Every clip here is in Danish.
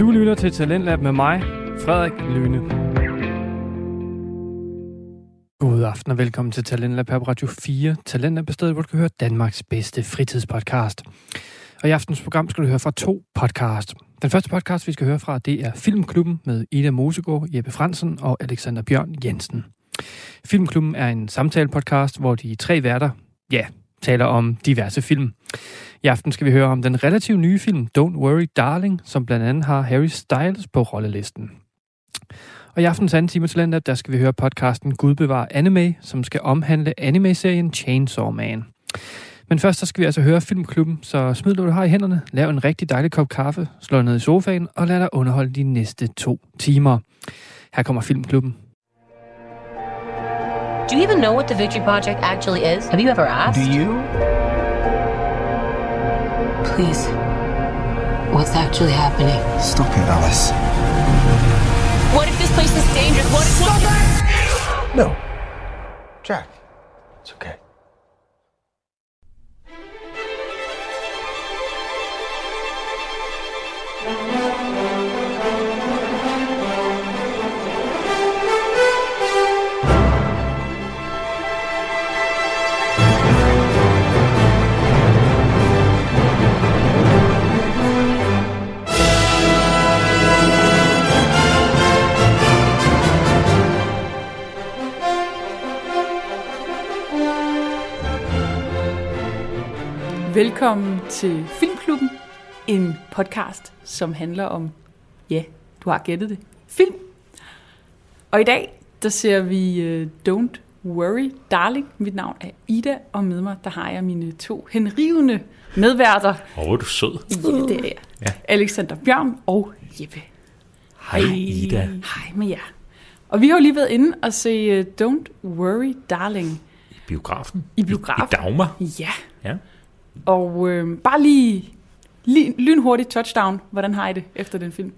Du lytter til Talentlab med mig, Frederik Lyne. God aften og velkommen til Talentlab på Radio 4. Talentlab er stedet, hvor du kan høre Danmarks bedste fritidspodcast. Og i aftens program skal du høre fra to podcast. Den første podcast, vi skal høre fra, det er Filmklubben med Ida Mosegaard, Jeppe Fransen og Alexander Bjørn Jensen. Filmklubben er en samtale-podcast, hvor de tre værter, ja, taler om diverse film. I aften skal vi høre om den relativt nye film Don't Worry Darling, som blandt andet har Harry Styles på rollelisten. Og i aftens anden time til der skal vi høre podcasten Gud bevarer anime, som skal omhandle anime-serien Chainsaw Man. Men først så skal vi altså høre Filmklubben, så smid du har i hænderne, lav en rigtig dejlig kop kaffe, slå ned i sofaen og lad dig underholde de næste to timer. Her kommer Filmklubben. Do you even know what the Victory Project actually is? Have you ever asked? Do you? Please. What's actually happening? Stop it, Alice. What if this place is dangerous? What if Stop it! No. Jack, it's okay. Velkommen til Filmklubben, en podcast, som handler om, ja, du har gættet det, film. Og i dag, der ser vi uh, Don't Worry Darling. Mit navn er Ida, og med mig, der har jeg mine to henrivende medværter. Åh, oh, er du sød. Ja, det er jeg. Ja. Alexander Bjørn og Jeppe. Hej, Ida. Hej med jer. Og vi har jo lige været inde og se uh, Don't Worry Darling. I biografen? I biografen. I, i Dagmar? Ja. Ja. Og øh, bare lige, lige lynhurtigt touchdown. Hvordan har I det efter den film?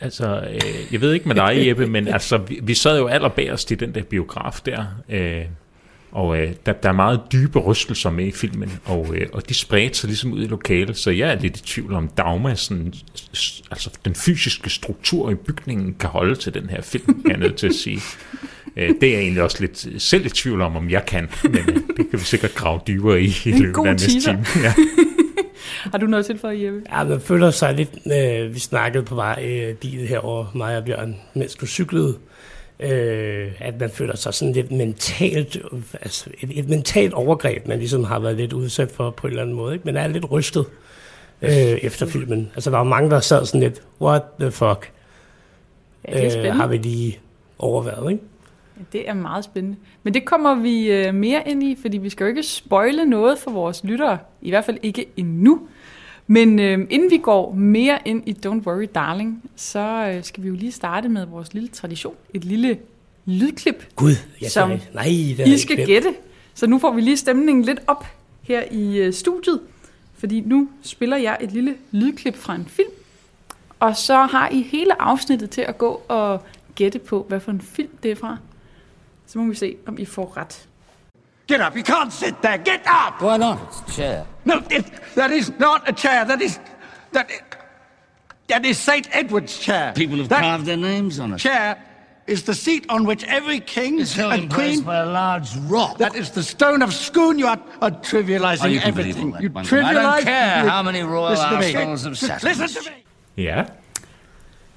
Altså, øh, jeg ved ikke med dig, Jeppe, men altså, vi, vi sad jo allerbærest i den der biograf der, øh, og øh, der, der er meget dybe rystelser med i filmen, og, øh, og de spredte sig ligesom ud i lokalet, så jeg er lidt i tvivl om, Dagmar, sådan, altså den fysiske struktur i bygningen kan holde til den her film, er jeg nødt til at sige. Øh, det er jeg egentlig også lidt selv i tvivl om, om jeg kan, men øh, det kan vi sikkert grave dybere i i løbet af næste time. Ja. Har du noget til for, Jeppe? Ja, man føler sig lidt, øh, vi snakkede på vej i øh, bilen herover mig og Bjørn, mens du cyklede, øh, at man føler sig sådan lidt mentalt, altså et, et mentalt overgreb, man ligesom har været lidt udsat for på en eller anden måde, ikke? men er lidt rystet øh, efter filmen. Altså der var mange, der sad sådan lidt, what the fuck, ja, øh, har vi lige overvejet, ikke? Det er meget spændende. Men det kommer vi øh, mere ind i, fordi vi skal jo ikke spoile noget for vores lyttere. I hvert fald ikke endnu. Men øh, inden vi går mere ind i Don't Worry Darling, så øh, skal vi jo lige starte med vores lille tradition. Et lille lydklip, Gud, jeg som kan, nej, det I skal gætte. Så nu får vi lige stemningen lidt op her i øh, studiet. Fordi nu spiller jeg et lille lydklip fra en film. Og så har I hele afsnittet til at gå og gætte på, hvad for en film det er fra. Så må vi se, om I får ret. Get up, you can't sit there, get up! Why not? It's a chair. No, it, that is not a chair, that is, that, that is St. Edward's chair. People have that carved their names on it. chair is the seat on which every king It's held in and place queen... by a large rock. That is the stone of Scone. You are, are trivializing Oh, you everything. that, You Bunsen. I don't care you- how many royal Listen to me. arsenals have sat Listen to me. ja.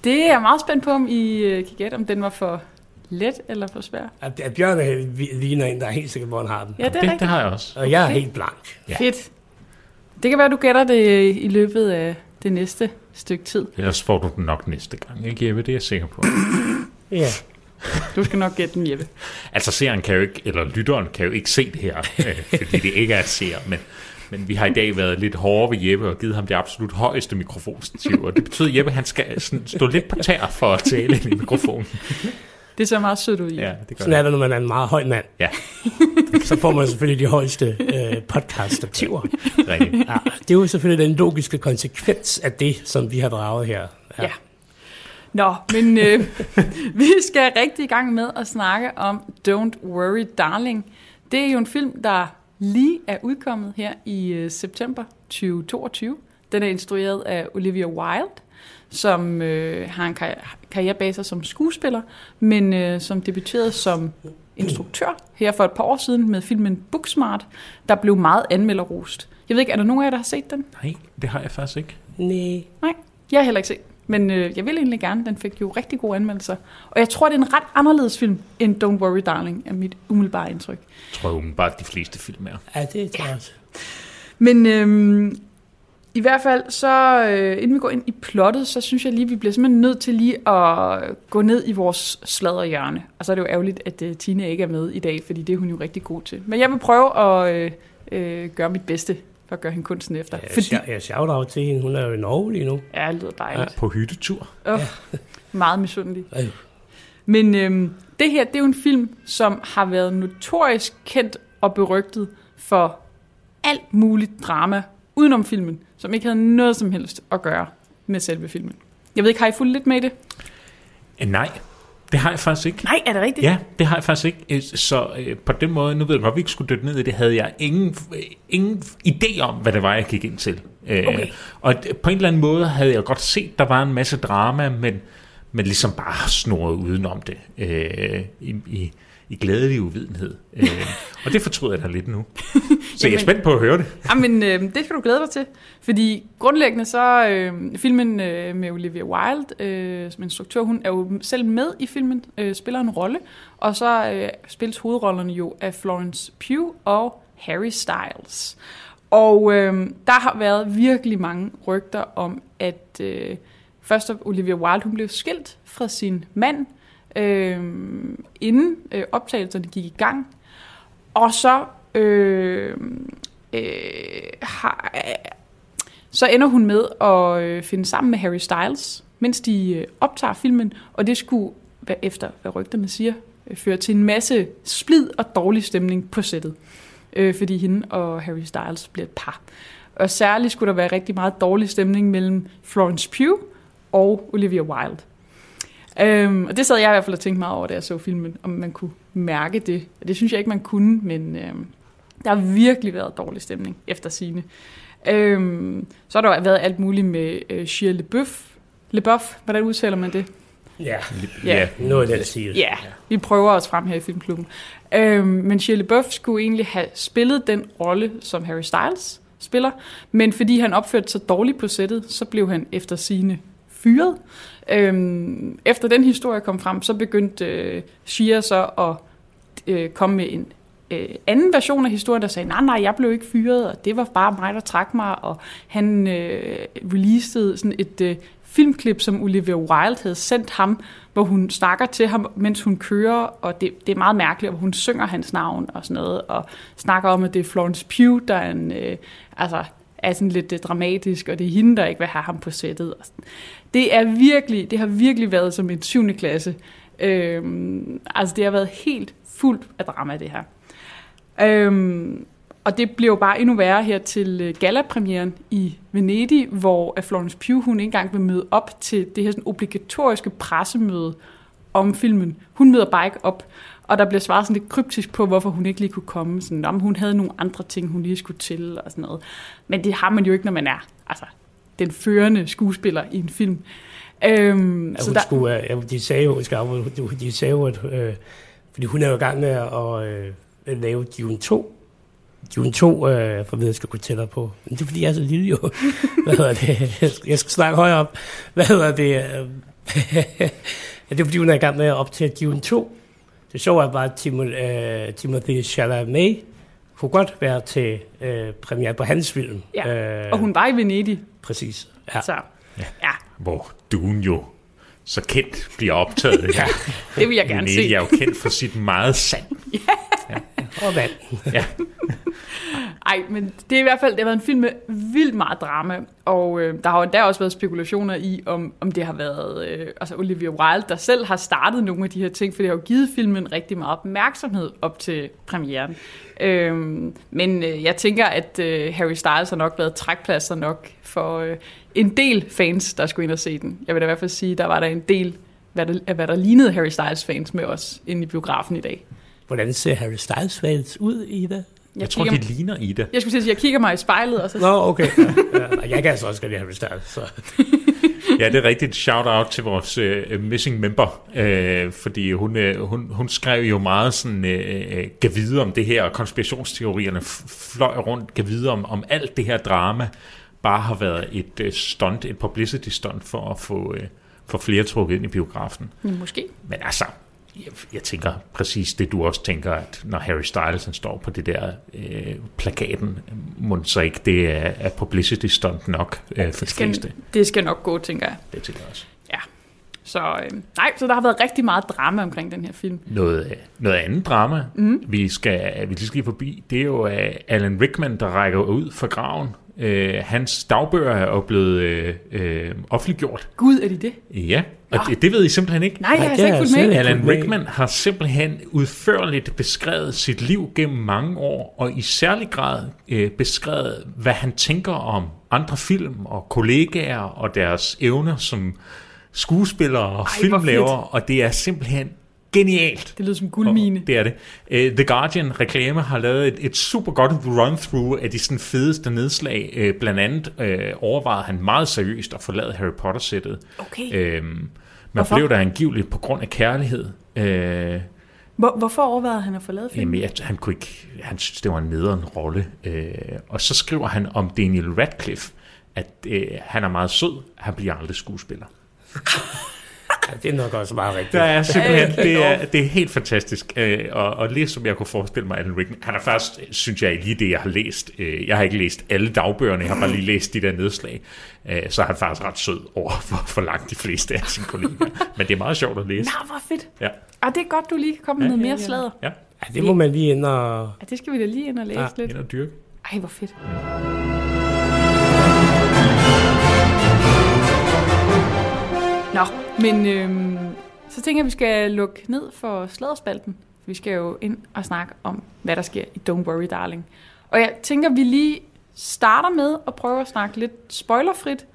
Det er jeg meget spændt på, om I øh, kan gætte, om den var for let eller for svær. At, at Bjørn er, ligner en, der er helt sikker, hvor han har den. Ja, det er Det, rigtigt. det har jeg også. Og jeg er helt blank. Ja. Fedt. Det kan være, du gætter det i løbet af det næste stykke tid. Ellers får du den nok næste gang, ikke Jeppe? Det er jeg sikker på. Ja. Du skal nok gætte den, Jeppe. Altså seeren kan jo ikke, eller lytteren kan jo ikke se det her, øh, fordi det ikke er et seer, men, men vi har i dag været lidt hårde ved Jeppe og givet ham det absolut højeste mikrofonstativ, og det betyder, at Jeppe han skal sådan stå lidt på tær for at tale ind i mikrofonen. Det ser meget sødt ud, Jeppe. Ja, det gør Sådan er det. når man er en meget høj mand. Ja, Så får man selvfølgelig de højeste øh, podcast-stativer. rigtigt. Ja, det er jo selvfølgelig den logiske konsekvens af det, som vi har draget her. Ja. Nå, men øh, vi skal rigtig i gang med at snakke om Don't Worry Darling. Det er jo en film, der lige er udkommet her i øh, september 2022. Den er instrueret af Olivia Wilde, som øh, har en karri- karriere bag sig som skuespiller, men øh, som debuterede som instruktør her for et par år siden med filmen Booksmart, der blev meget anmelderrost. Jeg ved ikke, er der nogen af jer, der har set den? Nej, det har jeg faktisk ikke. Nej. Nej, jeg har heller ikke set. Men øh, jeg vil egentlig gerne. Den fik jo rigtig gode anmeldelser. Og jeg tror, det er en ret anderledes film end Don't Worry Darling, er mit umiddelbare indtryk. Jeg tror umiddelbart, de fleste film er. Ja, det tror jeg også. Men øhm, i hvert fald, så øh, inden vi går ind i plottet, så synes jeg lige, vi bliver simpelthen nødt til lige at gå ned i vores sladderhjørne. Og så er det jo ærgerligt, at øh, Tina ikke er med i dag, fordi det er hun jo rigtig god til. Men jeg vil prøve at øh, øh, gøre mit bedste for at gøre hende kunsten efter. Ja, fordi. Jeg shout out til hende. Hun er jo i Norge lige nu. ja, det lyder dejligt. På hyttetur. Oh, meget misundelig. Øh. Men øhm, det her, det er jo en film, som har været notorisk kendt og berygtet for alt muligt drama udenom filmen, som ikke havde noget som helst at gøre med selve filmen. Jeg ved ikke, har I fulgt lidt med i det? Eh, nej, det har jeg faktisk ikke. Nej, er det rigtigt? Ja, det har jeg faktisk ikke. Øh, Så øh, på den måde, nu ved jeg godt, vi ikke skulle dykke ned i det, havde jeg ingen, ingen idé om, hvad det var, jeg gik ind til. Øh, Okay. Og på en eller anden måde havde jeg godt set, der var en masse drama, men, men ligesom bare snurret udenom det øh, i, i, i glædelig uvidenhed. Øh, og det fortryder jeg da lidt nu. Så jeg er Jamen- spændt på at høre det. Jamen, øh, det skal du glæde dig til. Fordi grundlæggende så, øh, filmen øh, med Olivia Wilde øh, som instruktør, hun er jo selv med i filmen, øh, spiller en rolle. Og så øh, spilles hovedrollerne jo af Florence Pugh og Harry Styles. Og øh, der har været virkelig mange rygter om, at øh, først Olivia Wilde hun blev skilt fra sin mand, øh, inden øh, optagelserne gik i gang. Og så øh, øh, har, øh, så ender hun med at øh, finde sammen med Harry Styles, mens de øh, optager filmen, og det skulle, hvad, efter hvad rygterne siger, øh, føre til en masse splid og dårlig stemning på sættet, øh, fordi hende og Harry Styles bliver et par. Og særligt skulle der være rigtig meget dårlig stemning mellem Florence Pugh og Olivia Wilde. Øhm, og det sad jeg i hvert fald og tænkte meget over, da jeg så filmen, om man kunne mærke det. Det synes jeg ikke, man kunne, men øhm, der har virkelig været dårlig stemning efter sine. Øhm, så har der været alt muligt med øh, Shia LeBeouf. LeBeouf, hvordan udtaler man det? Ja, Ja. noget af den stil. Ja, vi prøver os frem her i Filmklubben. Øhm, men Shia LaBeouf skulle egentlig have spillet den rolle, som Harry Styles spiller, men fordi han opførte sig dårligt på sættet, så blev han efter sine fyret. Øhm, efter den historie kom frem, så begyndte øh, Shia så at øh, komme med en øh, anden version af historien, der sagde, nej, nej, jeg blev ikke fyret, og det var bare mig, der trak mig, og han øh, releasede sådan et øh, filmklip, som Olivia Wilde havde sendt ham, hvor hun snakker til ham, mens hun kører, og det, det er meget mærkeligt, hvor hun synger hans navn og sådan noget, og snakker om, at det er Florence Pugh, der er, en, øh, altså, er sådan lidt øh, dramatisk, og det er hende, der ikke vil have ham på sættet. Og sådan. Det, er virkelig, det har virkelig været som en 7. klasse. Øhm, altså, det har været helt fuldt af drama, det her. Øhm, og det blev jo bare endnu værre her til øh, galapremieren i Venedig, hvor Florence Pugh hun ikke engang vil møde op til det her sådan obligatoriske pressemøde om filmen. Hun møder bare ikke op, og der bliver svaret sådan lidt kryptisk på, hvorfor hun ikke lige kunne komme. Sådan, om hun havde nogle andre ting, hun lige skulle til og sådan noget. Men det har man jo ikke, når man er altså, den førende skuespiller i en film. Øhm, Ja, hun skulle, øh, ja, de sagde jo, skal de- de sagde jo, at, øh, fordi hun er jo i gang med at øh, lave Dune 2. Dune 2, øh, for at jeg skal kunne tættere på. Men det er fordi, jeg er så lille jo. Hvad hedder det? Jeg skal- Jeg skal snakke højere op. Hvad hedder det? øh, ja, det er fordi, hun er i gang med at optage Dune 2. Det sjove er bare, at Timothy, øh, Timothy Chalamet kunne godt være til øh, premiere på hans film. Ja, Øh, og hun var i Venedig, Præcis. Ja. så ja, Hvor Dune jo så kendt bliver optaget. ja, det vil jeg gerne se. Jeg er jo kendt for sit meget sand. Og vand. Ja. Ej, men det er i hvert fald det har været en film med vildt meget drama, og øh, der har jo endda også været spekulationer i, om, om det har været øh, altså Olivia Wilde, der selv har startet nogle af de her ting, for det har jo givet filmen rigtig meget opmærksomhed op til premieren. Øhm, men øh, jeg tænker, at øh, Harry Styles har nok været trækpladser nok for øh, en del fans, der skulle ind og se den. Jeg vil da i hvert fald sige, der var der en del, hvad der, hvad der lignede Harry Styles fans med os inde i biografen i dag. Hvordan ser Harry Styles fans ud i det? Jeg, jeg tror, kigger, de ligner Ida. Jeg skulle til at sige, jeg kigger mig i spejlet, og så... Nå, okay. Ja, ja. Jeg kan altså også godt lide Harry Styles. Så. Ja, det er rigtigt. Shout-out til vores uh, missing member, uh, fordi hun, uh, hun, hun skrev jo meget sådan, uh, gav videre om det her, og konspirationsteorierne fløj rundt, gav videre om, om alt det her drama, bare har været et uh, stunt, et publicity stunt for at få, uh, få flere trukket ind i biografen. Ja, måske. Men altså, jeg, jeg tænker præcis det, du også tænker, at når Harry Styles han står på det der øh, plakaten, må så ikke det er, er publicity stunt nok øh, for de fleste. Skal, det skal nok gå, tænker jeg. Det tænker jeg også. Ja. Så, øh, nej, så der har været rigtig meget drama omkring den her film. Noget, øh, noget andet drama, mm. vi, skal, vi lige skal forbi, det er jo uh, Alan Rickman, der rækker ud fra graven. Uh, hans dagbøger er jo blevet uh, uh, offentliggjort. Gud, er de det? Ja, og det, det ved I simpelthen ikke. Nej, jeg har slet ikke fulgt med. Alan Rickman har simpelthen udførligt beskrevet sit liv gennem mange år, og i særlig grad øh, beskrevet, hvad han tænker om andre film og kollegaer og deres evner som skuespillere og hvor filmlaver, og det er simpelthen genialt. Det lyder som guldmine. Og Det er det. Uh, The Guardian reklame har lavet et, et super godt run-through af de sådan fedeste nedslag. Uh, blandt andet uh, overvejede han meget seriøst at forlade Harry Potter-sættet. Okay. Uh, men Hvorfor? blev der angiveligt på grund af kærlighed. Uh, Hvor, hvorfor overvejede han at forlade filmen? Jamen, han, kunne ikke, han synes, det var en nederen rolle. Øh, og så skriver han om Daniel Radcliffe, at øh, han er meget sød, han bliver aldrig skuespiller. Ja, det er nok også meget rigtigt. Der er simpelthen, det er, det er helt fantastisk. Øh, og, og lige som jeg kunne forestille mig, Alan Rickman, han er først, synes jeg, lige det, jeg har læst. Øh, jeg har ikke læst alle dagbøgerne, jeg har bare lige læst de der nedslag. Øh, så er han faktisk ret sød over for, for langt de fleste af sine kollegaer. Men det er meget sjovt at læse. Nå, hvor fedt. Ja. Og det er godt, du lige kan komme med Ja, noget ja, mere ja. sladder. Ja, Ja, det må man lige ind og... Ja, det skal vi da lige ind og læse Ja. lidt. ind og dyrke. Ej, hvor fedt. Nå, men øhm, så tænker jeg, at vi skal lukke ned for sladderspalten. Vi skal jo ind og snakke om, hvad der sker i Don't Worry Darling. Og jeg tænker, at vi lige starter med at prøve at snakke lidt spoilerfrit.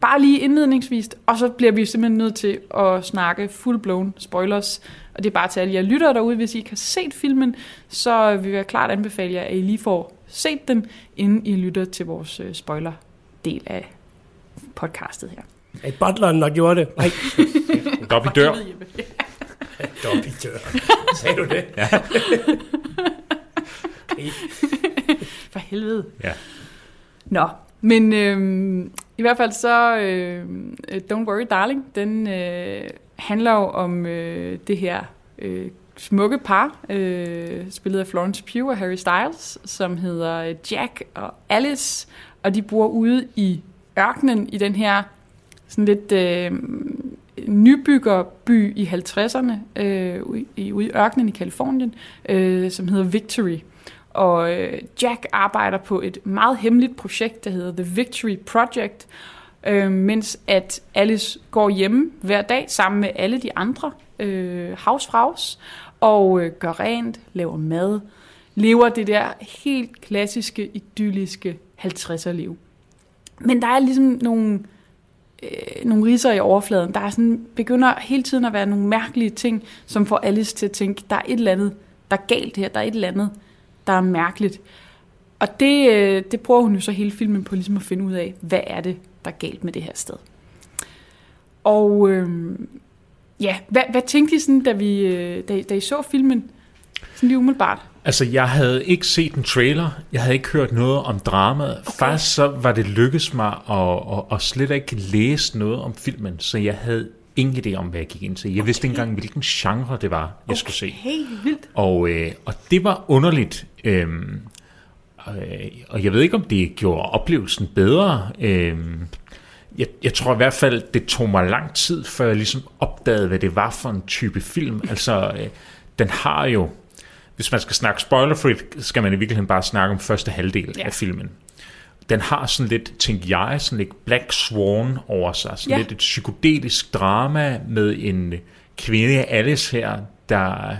Bare lige indledningsvis, og så bliver vi simpelthen nødt til at snakke full-blown spoilers. Og det er bare til alle jer lyttere derude, hvis I ikke har set filmen, så vil jeg klart anbefale jer, at I lige får set den, inden I lytter til vores øh, spoiler-del af podcastet her. At butleren nok gjorde det. Nej, Dobby dør. Dobby dør. Sagde du det? Ja. For helvede. Ja. Nå, men øhm, i hvert fald så, øh, Don't Worry Darling, den øh, handler jo om øh, det her øh, smukke par, øh, spillet af Florence Pugh og Harry Styles, som hedder Jack og Alice, og de bor ude i ørkenen i den her sådan lidt øh, nybyggerby i 50'erne, øh, ude, i, ude i ørkenen i Kalifornien, øh, som hedder Victory. Og øh, Jack arbejder på et meget hemmeligt projekt, der hedder The Victory Project, øh, mens at Alice går hjemme hver dag sammen med alle de andre øh, havsfraus, og øh, gør rent, laver mad, lever det der helt klassiske, idylliske 50'er liv. Men der er ligesom nogle, øh, nogle riser i overfladen. Der er sådan, begynder hele tiden at være nogle mærkelige ting, som får Alice til at tænke, der er et eller andet, der er galt her, der er et eller andet, der er mærkeligt. Og det, øh, det prøver hun jo så hele filmen på ligesom at finde ud af, hvad er det, der er galt med det her sted. Og øh, ja, hvad, hvad tænkte I sådan, da, vi, øh, da, da I så filmen? Sådan lige umiddelbart. Altså, jeg havde ikke set en trailer. Jeg havde ikke hørt noget om dramaet. Okay. Faktisk så var det lykkedes mig at, at, at slet ikke læse noget om filmen, så jeg havde ingen idé om, hvad jeg gik ind til. Jeg okay. vidste ikke engang, hvilken genre det var, jeg okay. skulle se. Helt vildt. Og, øh, og det var underligt. Øhm, øh, og jeg ved ikke, om det gjorde oplevelsen bedre. Øhm, jeg, jeg tror i hvert fald, det tog mig lang tid, før jeg ligesom opdagede, hvad det var for en type film. Altså, øh, den har jo... Hvis man skal snakke spoilerfrit, skal man i virkeligheden bare snakke om første halvdel Ja. af filmen. Den har sådan lidt, tænker jeg, sådan lidt Black Swan over sig. Sådan Ja. lidt et psykedelisk drama med en kvinde, Alice her, der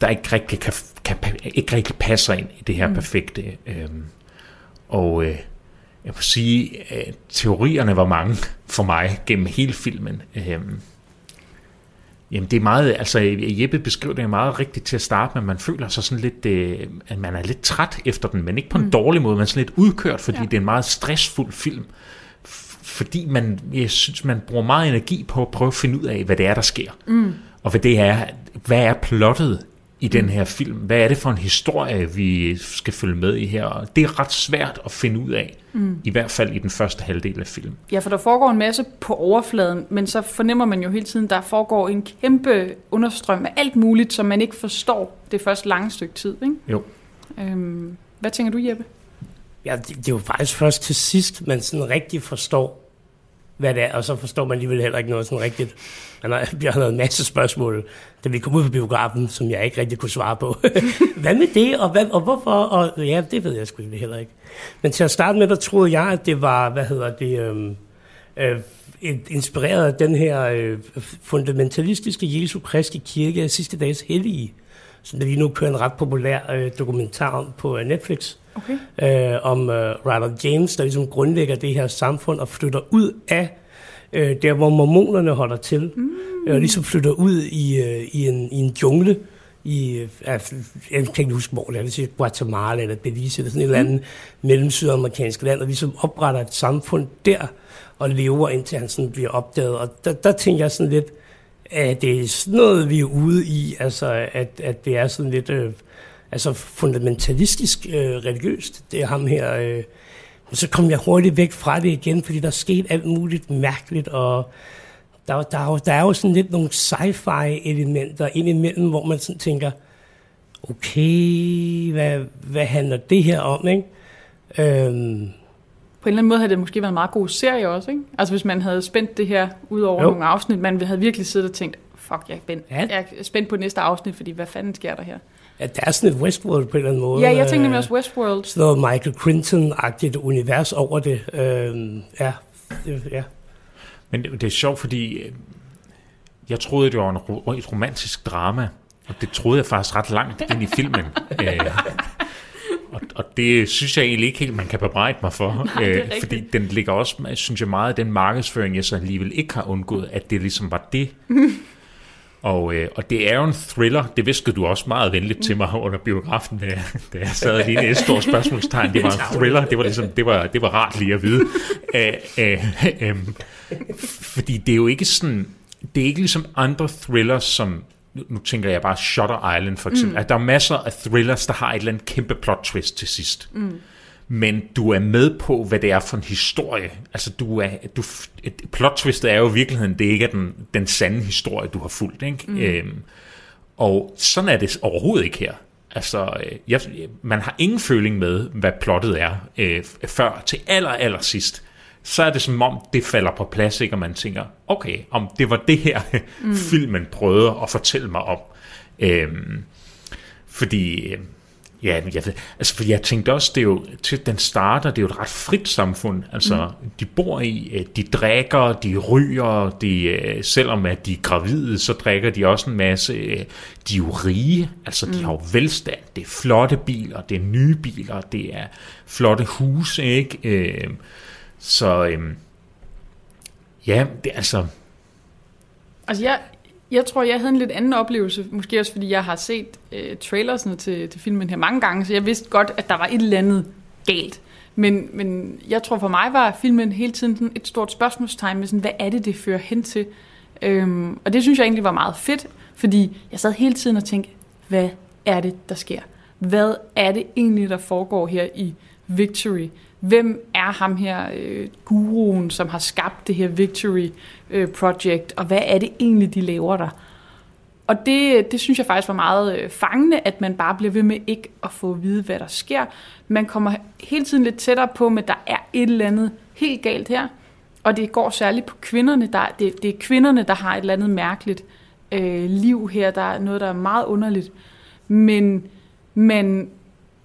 der ikke rigtig, kan, kan, ikke rigtig passer ind i det her mm. perfekte. Øhm, og øh, jeg må sige, at teorierne var mange for mig gennem hele filmen. Øhm, Jamen det er meget, altså Jeppe beskriver det meget rigtigt til at starte med, man føler sig sådan lidt, øh, at man er lidt træt efter den, men ikke på en mm. dårlig måde, man er sådan lidt udkørt, fordi ja. det er en meget stressfuld film. Fordi man, jeg synes, man bruger meget energi på at prøve at finde ud af, hvad det er, der sker. Mm. Og hvad det er, hvad er plottet i den her film? Hvad er det for en historie, vi skal følge med i her? Og det er ret svært at finde ud af, mm. i hvert fald i den første halvdel af filmen. Ja, for der foregår en masse på overfladen, men så fornemmer man jo hele tiden, der foregår en kæmpe understrøm af alt muligt, som man ikke forstår det første lange stykke tid. Ikke? Jo. Øhm, hvad tænker du, Jeppe? Ja, det, det er jo faktisk først til sidst, man sådan rigtig forstår, hvad det er, og så forstår man alligevel heller ikke noget sådan rigtigt. Han har, havde en masse spørgsmål, da vi kom ud på biografen, som jeg ikke rigtig kunne svare på. hvad med det, og, hvad, og hvorfor? Og, ja, det ved jeg sgu egentlig heller ikke. Men til at starte med, der troede jeg, at det var, hvad hedder det, øhm, øh, inspireret af den her øh, fundamentalistiske Jesu Kristi kirke af sidste dages hellige, som der lige nu kører en ret populær øh, dokumentar om på øh, Netflix. Okay. Øh, om øh, Ronald James, der ligesom grundlægger det her samfund og flytter ud af øh, der, hvor mormonerne holder til. Mm. Øh, og ligesom flytter ud i, øh, i, en, i en jungle, i, øh, jeg kan ikke huske, hvor det er, det Guatemala eller Belize, eller sådan et mm. eller andet mellem sydamerikansk land, og ligesom opretter et samfund der, og lever indtil han sådan bliver opdaget. Og der, der tænker jeg sådan lidt, at det er sådan noget, vi er ude i, altså at, at det er sådan lidt øh, altså fundamentalistisk øh, religiøst. Det er ham her, øh, og så kom jeg hurtigt væk fra det igen, fordi der skete alt muligt mærkeligt, og der, der, der er jo sådan lidt nogle sci-fi elementer indimellem, hvor man sådan tænker, okay, hvad, hvad handler det her om, ikke? Øhm, På en eller anden måde havde det måske været en meget god serie også, ikke? Altså hvis man havde spændt det her ud over Jo. nogle afsnit, man havde virkelig siddet og tænkt, fuck, jeg er, spændt. Ja. jeg er spændt på næste afsnit, fordi hvad fanden sker der her? Ja, der er sådan et Westworld på en eller anden måde. Ja, jeg tænkte nemlig øh, også Westworld. Sådan noget Michael Clinton-agtigt univers over det. Øhm, ja, ja. Men det, det er sjovt, fordi øh, jeg troede, det var en, et romantisk drama, og det troede jeg faktisk ret langt ind i filmen. øh, og, og det synes jeg egentlig ikke helt, man kan bebrejde mig for. Nej, øh, fordi den ligger også, synes jeg, meget af den markedsføring, jeg så alligevel ikke har undgået, at det ligesom var det. Og, øh, og det er jo en thriller, det viskede du også meget venligt til mig under biografen, da, da jeg sad lige et stort spørgsmålstegn. Det var en thriller, det var, ligesom, det var, det var rart lige at vide. Æh, øh, øh, fordi det er jo ikke sådan, det er ikke ligesom andre thrillers, som, nu, nu tænker jeg bare Shutter Island for eksempel, mm. at der er masser af thrillers, der har et eller andet kæmpe plot twist til sidst. Mm. Men du er med på, hvad det er for en historie. Altså, du er, du, et plot twistet er jo i virkeligheden, det ikke er den, den sande historie, du har fulgt. Ikke? Mm. Øhm, og sådan er det overhovedet ikke her. Altså, øh, jeg, man har ingen føling med, hvad plottet er, øh, før til aller, aller sidst. Så er det som om, det falder på plads, ikke? og man tænker, okay, om det var det her, mm. filmen prøvede at fortælle mig om. Øhm, fordi, øh, ja, jeg, altså, for jeg tænkte også, det er jo, til den starter, det er jo et ret frit samfund. Altså, mm. de bor i, øh, de drikker, de ryger, de, øh, selvom at de er gravide, så drikker de også en masse, de er jo rige, altså de har jo velstand, det er flotte biler, det er nye biler, det er flotte huse, ikke? Øh, så, øh, ja, det er altså, Altså jeg, jeg tror, jeg havde en lidt anden oplevelse, måske også fordi jeg har set øh, trailersne til, til filmen her mange gange, så jeg vidste godt, at der var et eller andet galt. Men, men jeg tror for mig var filmen hele tiden sådan et stort spørgsmålstegn med sådan, hvad er det, det fører hen til? Øhm, og det synes jeg egentlig var meget fedt, fordi jeg sad hele tiden og tænkte, hvad er det, der sker? Hvad er det egentlig, der foregår her i Victory? Hvem er ham her øh, guruen, som har skabt det her Victory øh, Project, og hvad er det egentlig, de laver der? Og det, det synes jeg faktisk var meget øh, fangende, at man bare bliver ved med ikke at få at vide, hvad der sker. Man kommer hele tiden lidt tættere på, men der er et eller andet helt galt her. Og det går særligt på kvinderne. Der, det, det er kvinderne, der har et eller andet mærkeligt øh, liv her. Der er noget, der er meget underligt. Men,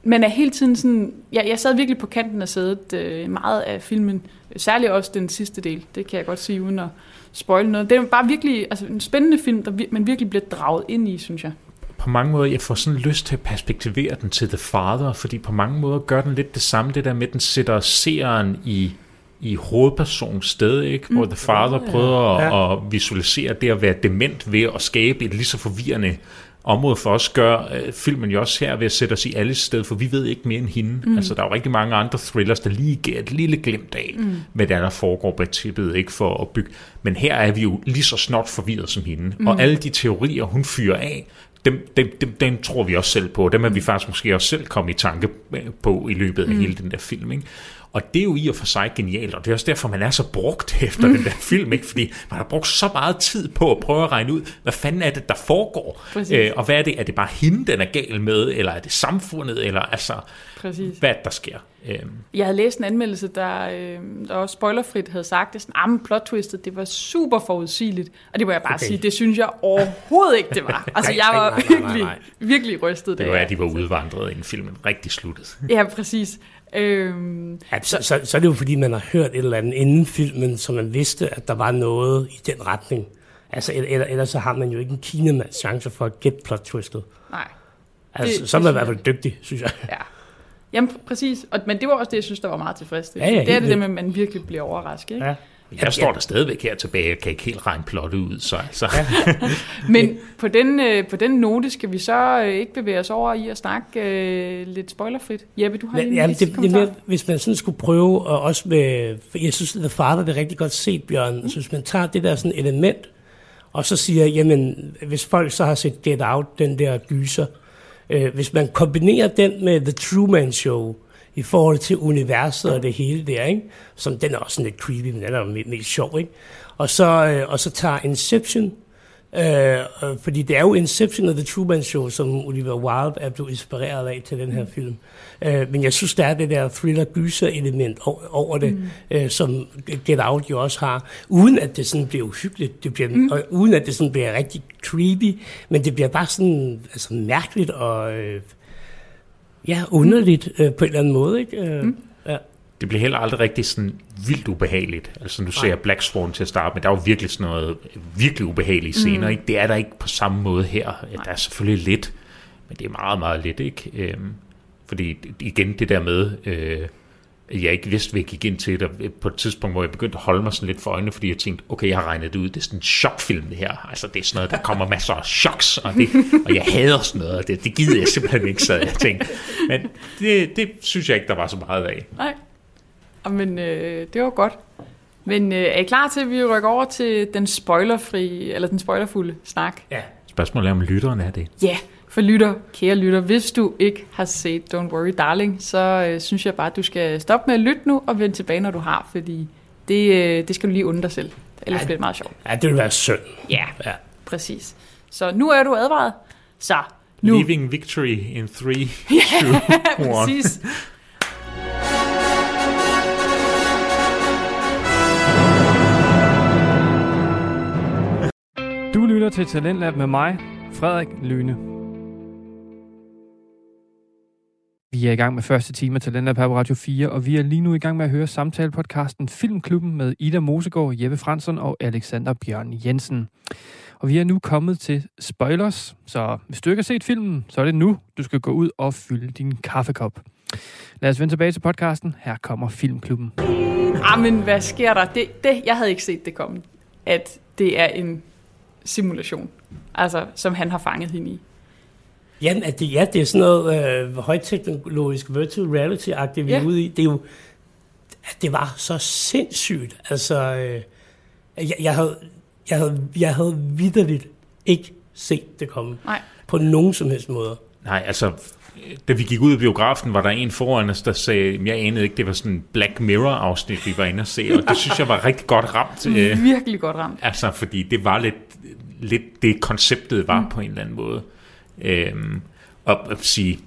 men man er hele tiden sådan... Jeg, jeg sad virkelig på kanten af sædet øh, meget af filmen. Særligt også den sidste del. Det kan jeg godt sige, uden at spoil noget. Det er bare virkelig altså, en spændende film, der man virkelig bliver draget ind i, synes jeg. på mange måder, jeg får sådan lyst til at perspektivere den til The Father, fordi på mange måder gør den lidt det samme, det der med, at den sætter seeren i i hovedpersonens sted, ikke? hvor The Father prøver at, Ja. at visualisere det at være dement ved at skabe et lige så forvirrende område for os, gør øh, filmen jo også her ved at sætte os i alles sted, for vi ved ikke mere end hende. Mm. Altså, der er jo rigtig mange andre thrillers, der lige giver et lille glimt af, mm. hvad der, er, der foregår bag tippet, ikke for at bygge. Men her er vi jo lige så snot forvirret som hende, mm. og alle de teorier, hun fyrer af, dem, dem, dem, dem tror vi også selv på. Dem er vi faktisk måske også selv kommet i tanke på i løbet af mm. hele den der film. Ikke? Og det er jo i og for sig genialt, og det er også derfor, man er så brugt efter den der film, ikke? fordi man har brugt så meget tid på at prøve at regne ud, hvad fanden er det, der foregår? Øh, og hvad er det? Er det bare hende, den er gal med, eller er det samfundet, eller altså, Præcis. hvad er der sker? Øhm, Jeg havde læst en anmeldelse, der, øh, der også spoilerfrit havde sagt, det sådan, ah, plot twistet, det var super forudsigeligt. Og det må jeg bare Okay. sige, det synes jeg overhovedet ikke, det var. Altså, Nej, jeg var nej, nej, nej, virkelig, nej. virkelig rystet. det var, at de var udvandret, inden filmen rigtig sluttede. Ja, præcis. Øhm, Ja, så, så, så er det jo fordi, man har hørt et eller andet inden filmen, så man vidste, at der var noget i den retning. Altså, eller, eller, ellers så har man jo ikke en kinemands chance for at gætte plot twistet. nej, Altså, Det- så er det man i hvert fald dygtig, synes jeg. ja. Jamen, pr- præcis. Og, men det var også det, jeg synes, der var meget tilfredsstillende. Ja, ja, det er det, der vildt. med, at man virkelig bliver overrasket. Ikke? Ja. Jeg står der stadigvæk her tilbage, jeg kan ikke helt regne plottet ud, så altså. Men på den, øh, på den note skal vi så øh, ikke bevæge os over i at snakke øh, lidt spoilerfrit. Jeppe, du har lige Men, en ja, sidste det, det er mere, hvis man sådan skulle prøve, og også med, for jeg synes, The Father, det er rigtig godt set, Bjørn. Altså, hvis man tager det der sådan element, og så siger, jamen, hvis folk så har set Get Out, den der gyser, øh, hvis man kombinerer den med The Truman Show, i forhold til universet og det hele der, ikke? som den er også sådan lidt creepy, men den er jo mest, sjov, ikke? Og så, øh, og så tager Inception, Øh, fordi det er jo Inception og The Truman Show, som Oliver Wilde er blevet inspireret af til den her film. Øh, men jeg synes, der er det der thriller-gyser-element over, over det, mm. øh, som Get Out jo også har, uden at det sådan bliver uhyggeligt, det bliver, mm. og uden at det sådan bliver rigtig creepy, men det bliver bare sådan altså, mærkeligt og øh, ja, underligt øh, på en eller anden måde. Ikke? Øh, mm. Ja. Det bliver heller aldrig rigtig sådan vildt ubehageligt. Altså nu ser jeg Black Swan til at starte med, der er jo virkelig sådan noget virkelig ubehagelige scener. Mm. Ikke? Det er der ikke på samme måde her. Der er selvfølgelig lidt, men det er meget, meget lidt. Ikke? Øhm, fordi igen det der med, øh, jeg ikke vidste, hvad jeg gik ind til det på et tidspunkt, hvor jeg begyndte at holde mig sådan lidt for øjnene, fordi jeg tænkte, okay, jeg har regnet det ud, det er sådan en chokfilm det her. Altså det er sådan noget, der kommer masser af choks, og, det, og jeg hader sådan noget, og det, det gider jeg simpelthen ikke, så jeg tænkte. Men det, det synes jeg ikke, der var så meget af. Nej. Men øh, det var godt. Men øh, er I klar til, at vi rykker over til den spoilerfri, eller den spoilerfulde snak? ja. Spørgsmålet er, om lytteren er det. Ja, for lytter, kære lytter, hvis du ikke har set Don't Worry Darling, så øh, synes jeg bare, at du skal stoppe med at lytte nu og vende tilbage, når du har, fordi det, øh, det skal du lige undre dig selv. Ellers Ej. bliver det meget sjovt. ja, det vil være synd. Ja, Ja. præcis. Så nu er du advaret. Så nu. Leaving victory in 3, 2, 1. Præcis. Lytter til Talentlab med mig, Frederik Lyne. Vi er i gang med første time af Talentlab her på Radio 4, og vi er lige nu i gang med at høre samtalepodcasten Filmklubben med Ida Mosegaard, Jeppe Fransson og Alexander Bjørn Jensen. Og vi er nu kommet til spoilers, så hvis du ikke har set filmen, så er det nu, du skal gå ud og fylde din kaffekop. Lad os vende tilbage til podcasten. Her kommer Filmklubben. Ah, men hvad sker der? Det, det, jeg havde ikke set det komme, at det er en simulation, altså, som han har fanget hende i. Jamen, at det, ja, det er sådan noget øh, højteknologisk virtual reality-agtigt, vi Ja. er ude i. Det, er jo, at det var så sindssygt. Altså, øh, jeg, jeg, havde, jeg, havde, jeg havde vidderligt ikke set det komme. Nej. På nogen som helst måde. Nej, altså, da vi gik ud af biografen, var der en foran os, der sagde, jeg anede ikke, det var sådan en Black Mirror-afsnit, vi var inde og se, og det synes jeg var rigtig godt ramt. Øh, Virkelig godt ramt. altså, fordi det var lidt, lidt det, konceptet var mm. på en eller anden måde. Øhm, og at sige,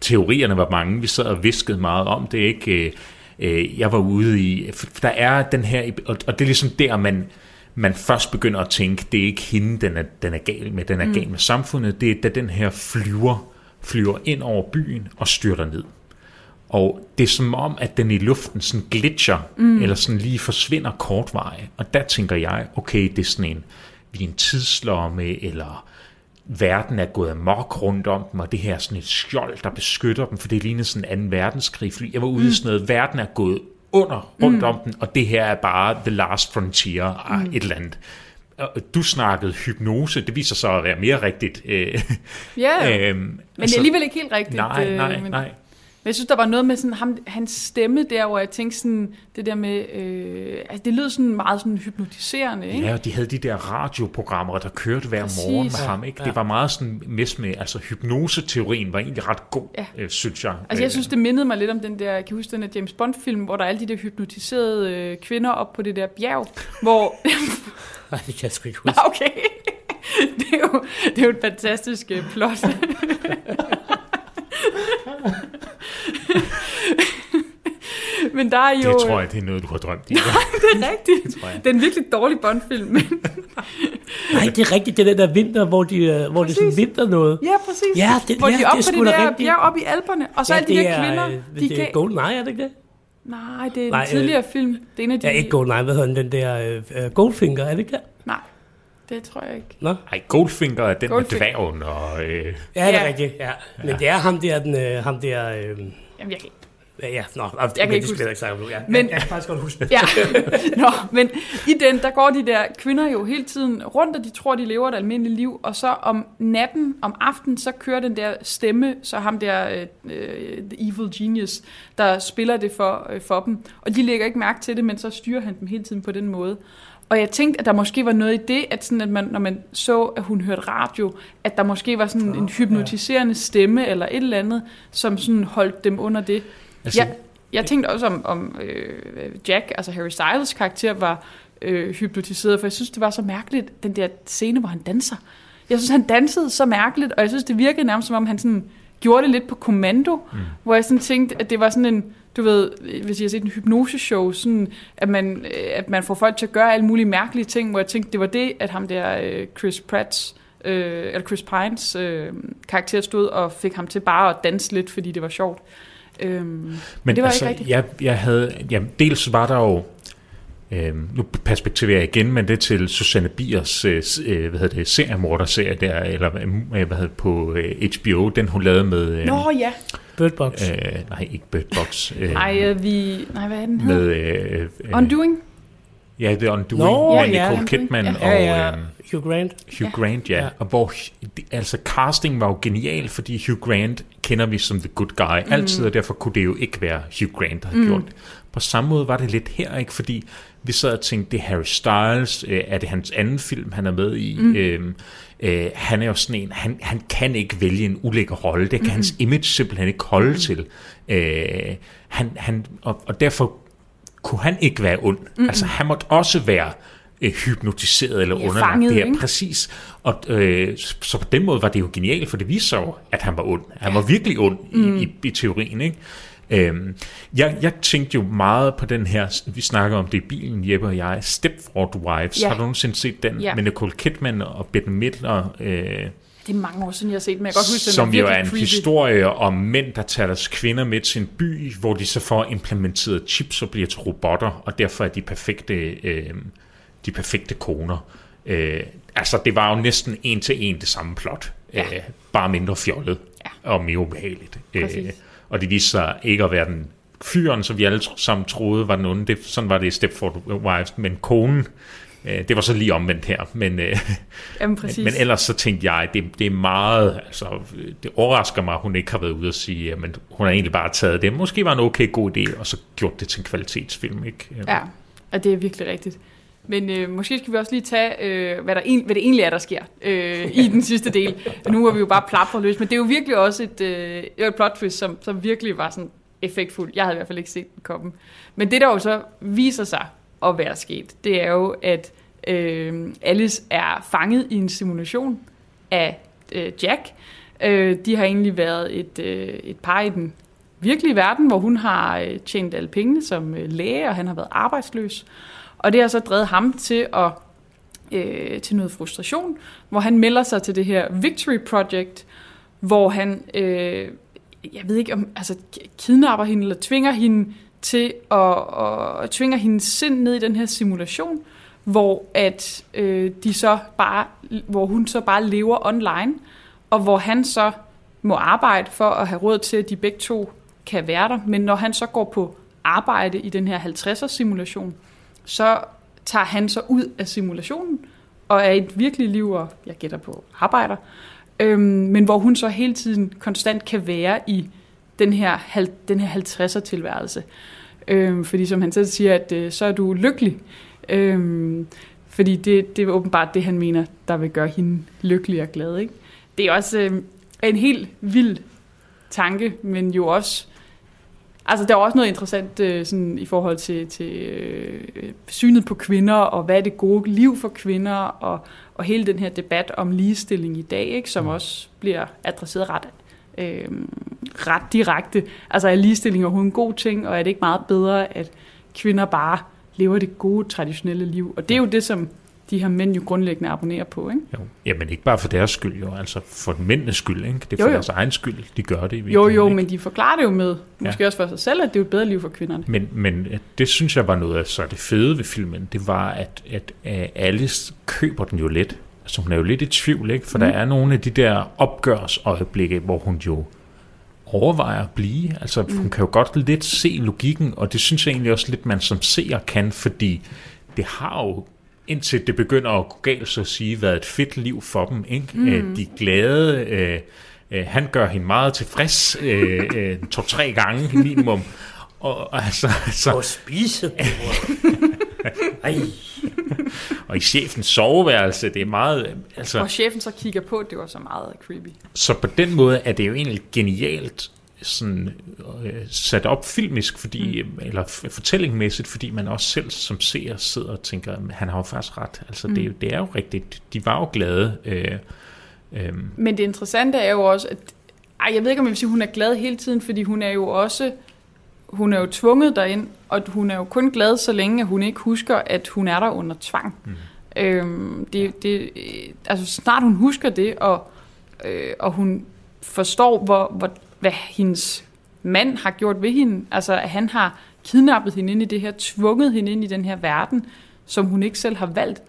teorierne var mange, vi sad og viskede meget om det, ikke? Øh, øh, jeg var ude i, der er den her, og, og det er ligesom der, man, man først begynder at tænke, det er ikke hende, den er, den er gal med, den er mm. gal med samfundet, det er da den her flyver, flyver ind over byen og styrter ned. Og det er som om, at den i luften sådan glitcher, mm. eller sådan lige forsvinder kortveje. Og der tænker jeg, okay, det er sådan en, vi er en tidslomme, eller verden er gået amok rundt om dem, og det her er sådan et skjold, der beskytter dem, for det ligner sådan en anden verdenskrig. Fordi jeg var ude i sådan noget, verden er gået under rundt mm. om den, og det her er bare the last frontier mm. et eller andet. Du snakkede hypnose, det viser sig at være mere rigtigt. Øh, Ja, øhm, men det er alligevel ikke helt rigtigt. Nej, øh, nej, men, nej. Men jeg synes, der var noget med sådan, ham, hans stemme der, hvor jeg tænkte sådan, det der med, øh, altså det lød sådan meget sådan hypnotiserende, ikke? Ja, og de havde de der radioprogrammer, der kørte hver Præcis. morgen med ham. Ikke? Det var meget sådan mest med, altså hypnoseteorien var egentlig ret god, Ja. øh, synes jeg. Altså jeg synes, det mindede mig lidt om den der, kan I huske den der James Bond-film, hvor der er alle de der hypnotiserede øh, kvinder op på det der bjerg, hvor... Nej, det kan jeg sgu ikke huske. Nå, okay. Det er jo, det er jo et fantastisk øh, plot. Men der er jo... det tror jeg, det er noget, du har drømt i. det er rigtigt. tror jeg. Det er en virkelig dårlig Bond-film. Men... Nej, det er rigtigt, det er den der vinter, hvor, de, øh, hvor det er sådan vinter noget. Ja, præcis. Ja, det- hvor ja, de er oppe det er på det der rigtigt. bjerg oppe i Alperne, og så ja, alle de der kvinder, øh, de det kan... er GoldenEye, er det ikke det? Nej, det er en Nej, øh, tidligere film. Det er en af de... Ja, ikke GoldenEye, hvad hedder den, den der øh, Goldfinger, er det ikke det? Nej, det tror jeg ikke. Nå? Ej, Goldfinger er den Goldfinger. med dværgen, og... Øh, Ja, det Ja. er rigtigt, ja. Men det er ham der, den, øh, ham der, øh, Jamen, jeg kan ja, ja, nå, kan jeg ikke det huske jeg ikke nu. Ja, Men- jeg, jeg kan faktisk godt huske det. Ja, Nå, men i den, der går de der kvinder jo hele tiden rundt, og de tror, de lever et almindeligt liv, og så om natten, om aftenen, så kører den der stemme, så ham der, øh, øh, The Evil Genius, der spiller det for, øh, for dem, og de lægger ikke mærke til det, men så styrer han dem hele tiden på den måde. Og jeg tænkte, at der måske var noget i det, at, sådan, at man, når man så, at hun hørte radio, at der måske var sådan en hypnotiserende stemme eller et eller andet, som sådan holdt dem under det. Altså, Jeg, jeg tænkte også om, om øh, Jack, altså Harry Styles karakter, var øh, hypnotiseret, for jeg synes, det var så mærkeligt, den der scene, hvor han danser. Jeg synes, han dansede så mærkeligt, og jeg synes, det virkede nærmest, som om han sådan gjorde det lidt på kommando, mm. hvor jeg sådan tænkte, at det var sådan en, du ved, hvis jeg har set en hypnoseshow, sådan, at man, øh, at man får folk til at gøre alle mulige mærkelige ting, hvor jeg tænkte, det var det, at ham der øh, Chris Pratts, øh, eller Chris Pines øh, karakter stod og fik ham til bare at danse lidt, fordi det var sjovt. Øhm, Men det var altså, ikke rigtigt. Jeg, jeg havde, ja, dels var der jo, øh, nu perspektiverer jeg igen, men det til Susanne Biers øh, øh, hvad hedder det, seriemorderserie der, eller øh, hvad hedder det, på øh, HBO, den hun lavede med, øh, Nå ja. Bird Box. øh, nej, ikke Bird Box, øh, Ej, øh, vi... Nej, hvad er den hedder? med, øh, øh, Undoing? Ja, The Undoing, Nå, med ja. Nicole Kidman Ja. og Ja, ja. øh, Hugh Grant. Hugh Grant, ja. Og hvor, altså casting var jo genial, fordi Hugh Grant kender vi som the good guy altid, og derfor kunne det jo ikke være Hugh Grant, der havde mm. gjort det. På samme måde var det lidt her, ikke? Fordi vi sad og tænkte, det er Harry Styles, øh, er det hans anden film, han er med i? Mm. Øhm, øh, han er jo sådan en, han, han kan ikke vælge en ulækker rolle, det kan mm. hans image simpelthen ikke holde mm. til. Øh, han, han, og, og derfor kunne han ikke være ond. Mm. Altså, han måtte også være øh, hypnotiseret eller Ja, underlagt fanget, det her. ikke? Præcis. Og, øh, så- så på den måde var det jo genialt, for det viste sig jo, at han var ond. Han var virkelig ond Mm. i, i, i teorien, ikke? Øhm, jeg, jeg tænkte jo meget på den her, vi snakker om det i bilen, Jeppe og jeg, Stepford Wives. Ja. Har du nogensinde set den? Ja. Med Nicole Kidman og Bette Midler, øh, Det er mange år siden, jeg har set den, men jeg kan godt huske, den som var jo virkelig er en creepy. historie om mænd, der tager deres kvinder med til en by, hvor de så får implementeret chips og bliver til robotter, og derfor er de perfekte, øh, de perfekte koner. Øh, altså, det var jo næsten en til en det samme plot. Ja. Øh, bare mindre fjollet Ja. og mere ubehageligt. Øh, Præcis. og det viste sig ikke at være den fyren, som vi alle sammen troede var den onde. Det, sådan var det i Stepford Wives, men konen, øh, det var så lige omvendt her. Men, øh, Jamen præcis. men ellers så tænkte jeg, det, det er meget, altså det overrasker mig, at hun ikke har været ude og sige, at hun har egentlig bare taget det. Måske var en okay god idé, og så gjort det til en kvalitetsfilm, ikke? Ja, og det er virkelig rigtigt. Men øh, måske skal vi også lige tage, øh, hvad, der en, hvad det egentlig er, der sker øh, i den sidste del. Nu har vi jo bare plapret løs, men det er jo virkelig også et, øh, et plot twist, som, som virkelig var sådan effektfuldt. Jeg havde i hvert fald ikke set den komme. Men det, der jo så viser sig at være sket, det er jo, at øh, Alice er fanget i en simulation af øh, Jack. Øh, de har egentlig været et, øh, et par i den virkelige verden, hvor hun har øh, tjent alle pengene som øh, læge, og han har været arbejdsløs. Og det har så drevet ham til at øh, til noget frustration, hvor han melder sig til det her Victory Project, hvor han, øh, jeg ved ikke om, altså kidnapper hende, eller tvinger hende til at, og tvinger hendes sind ned i den her simulation, hvor at øh, de så bare, hvor hun så bare lever online, og hvor han så må arbejde for at have råd til, at de begge to kan være der. Men når han så går på arbejde i den her 50'er simulation, så tager han så ud af simulationen og er i et virkeligt liv, og jeg gætter på arbejder, øhm, men hvor hun så hele tiden konstant kan være i den her, den her 50'er tilværelse. Øhm, fordi som han selv siger, at øh, så er du lykkelig. Øhm, fordi det, det er åbenbart det, han mener, der vil gøre hende lykkelig og glad. Ikke? Det er også øh, en helt vild tanke, men jo også... Altså, der er også noget interessant øh, sådan, i forhold til, til øh, synet på kvinder, og hvad er det gode liv for kvinder, og, og hele den her debat om ligestilling i dag, ikke, som også bliver adresseret ret, øh, ret direkte. Altså, er ligestilling overhovedet en god ting, og er det ikke meget bedre, at kvinder bare lever det gode, traditionelle liv? Og det er jo det, som de her mænd jo grundlæggende abonnerer på, ikke? Jo. Jamen ikke bare for deres skyld, jo. Altså for mændenes skyld, ikke? Det er Jo, for jo. deres egen skyld, de gør det i Jo, jo, ikke? men de forklarer det jo med, måske Ja. også for sig selv, at det er et bedre liv for kvinderne. Men, men øh, det synes jeg var noget af så det fede ved filmen, det var, at, at, at Alice køber den jo lidt. Altså hun er jo lidt i tvivl, ikke? For mm. der er nogle af de der opgørsøjeblikke, hvor hun jo overvejer at blive. Altså mm. hun kan jo godt lidt se logikken, og det synes jeg egentlig også lidt, man som seer kan, fordi det har jo indtil det begynder at gå galt, så at sige, været et fedt liv for dem. Ikke? Mm. De er glade, øh, øh, han gør hende meget tilfreds, øh, øh, to-tre gange minimum. Og, og altså, altså, Og spise. Ej, og i chefens soveværelse, det er meget... Og Altså, chefen så kigger på, det var så meget creepy. så på den måde er det jo egentlig genialt sådan, øh, sat op filmisk, fordi, mm. eller fortællingmæssigt, fordi man også selv som seer sidder og tænker, "Men han har jo faktisk ret. Altså, mm. det, er jo- det er jo rigtigt. De var jo glade. Øh, øh, Men det interessante er jo også, at ej, jeg ved ikke, om jeg vil sige, at hun er glad hele tiden, fordi hun er jo også hun er jo tvunget derind, og hun er jo kun glad, så længe at hun ikke husker, at hun er der under tvang. Mm. Øhm, det, det, altså snart hun husker det, og, øh, og hun forstår, hvor, hvor, hvad hendes mand har gjort ved hende, altså at han har kidnappet hende ind i det her, tvunget hende ind i den her verden, som hun ikke selv har valgt.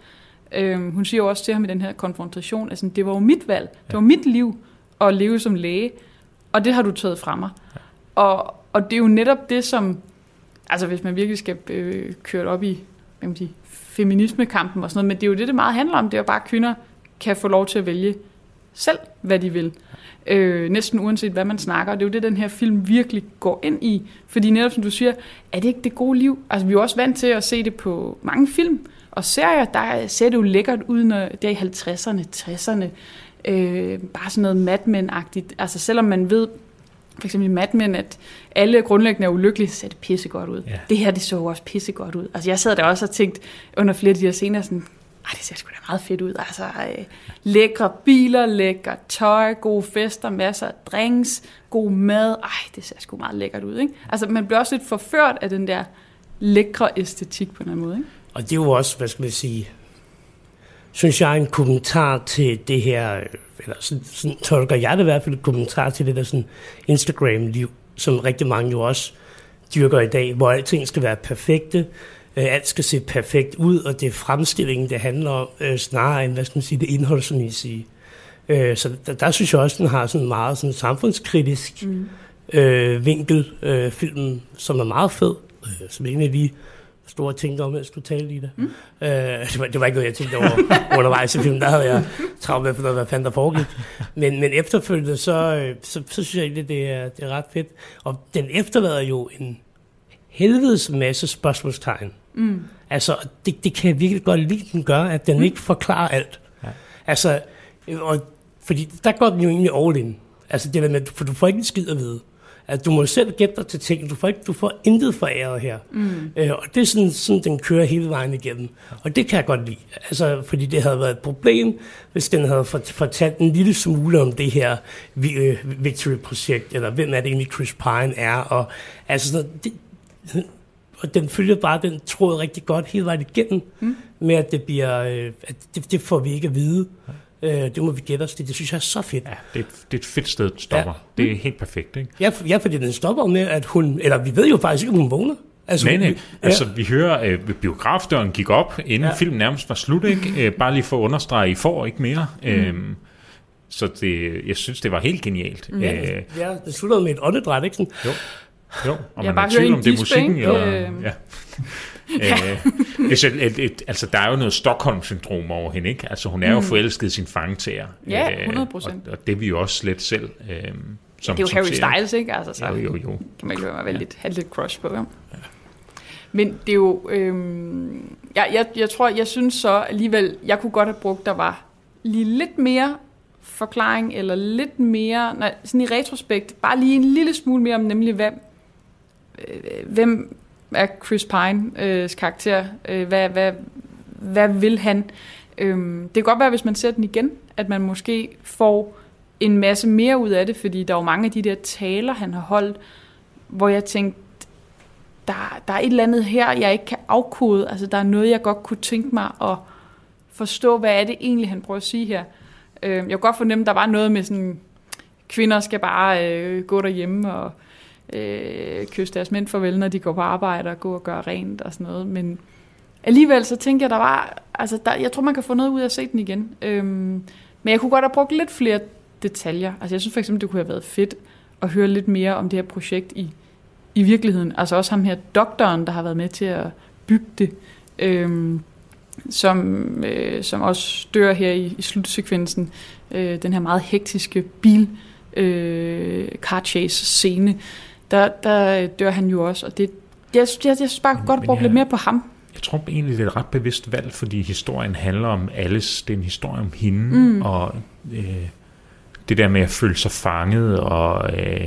Øhm, hun siger jo også til ham i den her konfrontation, at sådan, det var jo mit valg, det var mit liv at leve som læge, og det har du taget fra mig. Og, og det er jo netop det, som, altså hvis man virkelig skal øh, køre op i, hvad kan man sige, feminismekampen og sådan noget, men det er jo det, det meget handler om, det er jo bare, at kvinder kan få lov til at vælge selv, hvad de vil. Øh, næsten uanset hvad man snakker, og det er jo det, den her film virkelig går ind i. Fordi netop som du siger, er det ikke det gode liv? Altså vi er jo også vant til at se det på mange film og serier, der ser det jo lækkert ud, når det er i 50'erne, 60'erne, øh, bare sådan noget Mad Men-agtigt. Altså selvom man ved, for eksempel i Mad Men, at alle grundlæggende er ulykkelige, så ser det pissegodt ud. Ja. Det her, det så også pissegodt ud. Altså jeg sad der også og tænkte under flere af de her scener sådan, ej, det ser sgu da meget fedt ud. Altså, øh, lækre biler, lækker tøj, gode fester, masser af drinks, god mad. Ej, det ser sgu meget lækkert ud, ikke? Altså, man bliver også lidt forført af den der lækre æstetik på en eller anden måde, ikke? Og det er jo også, hvad skal man sige, synes jeg, en kommentar til det her, eller sådan, sådan tolker jeg det i hvert fald, en kommentar til det der sådan Instagram-liv, som rigtig mange jo også dyrker i dag, hvor alting skal være perfekte, øh, alt skal se perfekt ud, og det er fremstillingen, det handler om, øh, snarere end, hvad skal man sige, det indholdsmæssige. Øh, så der, der synes jeg også, den har sådan meget sådan samfundskritisk mm. øh, vinkel, øh, filmen, som er meget fed, øh, som en af de store ting, om, jeg skulle tale i det. Mm. Øh, det, var, det var ikke noget, jeg tænkte over undervejs i filmen. Der havde jeg travlt med, for hvad fanden der foregik. Men, men efterfølgende, så, øh, så, så synes jeg egentlig, det er, det er ret fedt. Og den efterlader jo en helvedes masse spørgsmålstegn. Mm. Altså, det, det kan jeg virkelig godt lide, den gør, at den mm. ikke forklarer alt. Ja. Altså, og, fordi der går den jo egentlig all in. Altså det der med, for du får ikke en skid at vide. Altså, du må selv gætte dig til ting. Du får, ikke, du får intet foræret her. Mm. Øh, og det er sådan, sådan, den kører hele vejen igennem. Og det kan jeg godt lide. Altså, fordi det havde været et problem, hvis den havde fort- fortalt en lille smule om det her øh, Victory-projekt, eller hvem er det egentlig Chris Pine er. Og, altså, sådan, det, og den følger bare den tråd rigtig godt hele vejen igennem, mm. med at det bliver, øh, at det, det får vi ikke at vide. Øh, det må vi gætte os til. Det synes jeg er så fedt. ja, det, er, det er et fedt sted, den stopper. Ja. Det er helt perfekt, ikke? Ja, for- ja, fordi den stopper med, at hun... Eller vi ved jo faktisk ikke, om hun vågner. Altså, Nej, nej. vi- Altså, vi hører, at øh, biografdøren gik op, inden ja. Ja. filmen nærmest var slut, ikke? Øh, bare lige for at understrege, I får ikke mere. Mm. Øhm, så det, jeg synes, det var helt genialt. Mm. Øh, Ja, det slutter med et åndedræt, ikke sådan? jo. Jo, og Jeg man bare er i tvivl hører om det er musikken. ikke? Jo, Øh. ja. Øh, altså, et, et, altså, der er jo noget Stockholm-syndrom over hende, ikke? Altså, hun er jo forelsket i sin fangetager. Mm. Ja, Øh, 100%. Og, og det er vi jo også lidt selv. Øh, som, Det er jo Harry seere. Styles, ikke? Altså, så Jo, jo, jo. kan man ikke lade være med at lidt, have lidt crush på ham. Men det er jo... Øhm, jeg, jeg, jeg tror, jeg synes så alligevel, jeg kunne godt have brugt, der var lige lidt mere forklaring, eller lidt mere, nej, sådan i retrospekt, bare lige en lille smule mere om nemlig, hvad, øh, hvem er Chris Pines øh, karakter, øh, hvad, hvad, hvad vil han? Øhm, det kan godt være, hvis man ser den igen, at man måske får en masse mere ud af det, fordi der er jo mange af de der taler, han har holdt, hvor jeg tænkte, der, der er et eller andet her, jeg ikke kan afkode. Altså, der er noget, jeg godt kunne tænke mig at forstå, hvad er det egentlig, han prøver at sige her. Øh, jeg kan godt fornemme, at der var noget med sådan, kvinder skal bare øh, gå derhjemme og øh, kysse deres mænd farvel, når de går på arbejde og gå og gøre rent og sådan noget. Men alligevel så tænker jeg, der var, altså der, jeg tror, man kan få noget ud af at se den igen. Øhm, men jeg kunne godt have brugt lidt flere detaljer. Altså jeg synes for eksempel, det kunne have været fedt at høre lidt mere om det her projekt i, i virkeligheden. Altså også ham her doktoren, der har været med til at bygge det, øhm, som, øh, som også dør her i, i slutsekvensen. Øh, den her meget hektiske bil øh, car chase scene, der, der dør han jo også, og det, jeg, jeg, jeg synes bare, godt Men bruge jeg- lidt mere på ham. Jeg tror egentlig, det er et ret bevidst valg, fordi historien handler om Alice. Det er en historie om hende, mm. og øh, det der med at føle sig fanget, og øh,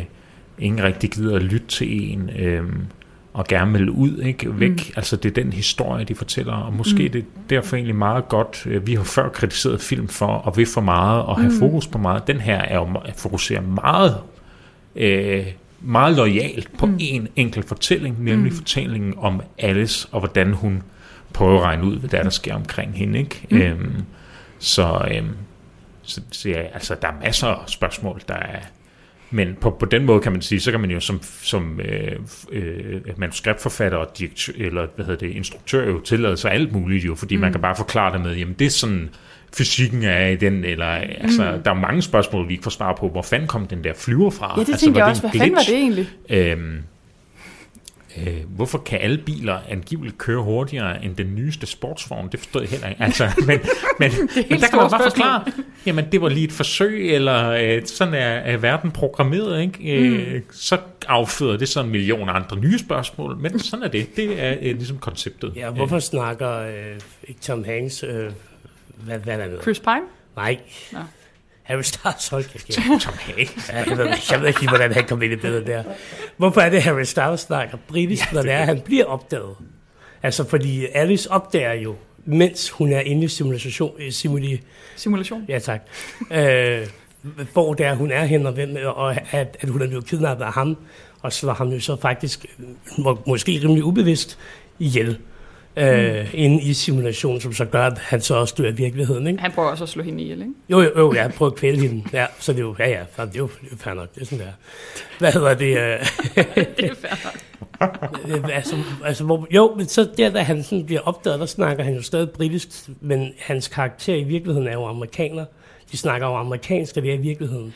ingen rigtig gider at lytte til en, øh, og gerne vil ud, ikke? Væk. Mm. Altså, det er den historie, de fortæller, og måske mm. det er derfor egentlig meget godt. øh, Vi har før kritiseret film for at vil for meget, og have mm. fokus på meget. Den her er jo fokuserer meget øh, meget lojalt på mm. en enkelt fortælling, nemlig mm. fortællingen om Alice, og hvordan hun prøver at regne ud, hvad der, er, der sker omkring hende. Ikke? Mm. Øhm, så, øhm, så, så ja, altså, der er masser af spørgsmål, der er... Men på, på den måde kan man sige, så kan man jo som, som øh, øh, manuskriptforfatter og direktør, eller hvad hedder det, instruktør jo tillade sig alt muligt jo, fordi mm. man kan bare forklare det med, jamen det er sådan, fysikken er i den, eller altså, Mm. der er mange spørgsmål, vi ikke får svar på, hvor fanden kom den der flyver fra? Ja, det altså, tænkte jeg også. Hvad fanden var det egentlig? Øhm, øh, hvorfor kan alle biler angiveligt køre hurtigere end den nyeste sportsvogn? Det forstod jeg heller ikke. Altså, men, men, men der kan man bare spørgsmål. forklare, jamen det var lige et forsøg, eller øh, sådan er, er verden programmeret. Ikke? Øh, Mm. Så afføder det så en million andre nye spørgsmål, men sådan er det. Det er øh, ligesom konceptet. Ja, hvorfor snakker øh, ikke Tom Hanks, øh, hvad, hvad er det? Chris Pine? Nej. Nå. Harry Styles, hold kæft. Tom Hanks. Ja, jeg, ved, ikke- jeg ved ikke hvordan han kom ind i billedet der. Hvorfor er det, Harry Styles snakker britisk, når det er, han bliver opdaget? Altså, fordi Alice opdager jo, mens hun er inde i simulation, øh, simuli, Simulation. ja tak, øh, hvor det er, hun er henne, og, hvem, og at, at hun er blevet kidnappet af ham, og slår ham jo så faktisk, øh, må, måske rimelig ubevidst, ihjel. Øh, mm. inde i simulationen, som så gør, at han så også dør i virkeligheden, ikke? Han prøver også at slå hende ihjel, ikke? Jo, jo, jo, jeg prøver at kvæle hende. Ja, så det er jo, ja, ja, det er jo, det er jo fair nok, det er sådan der. Hvad hedder det? Øh, Det er fair nok. øh, altså, altså, hvor, jo, men så der, da han sådan bliver opdaget, der snakker han jo stadig britisk, men hans karakter i virkeligheden er jo amerikaner. De snakker jo amerikansk, og det er i virkeligheden.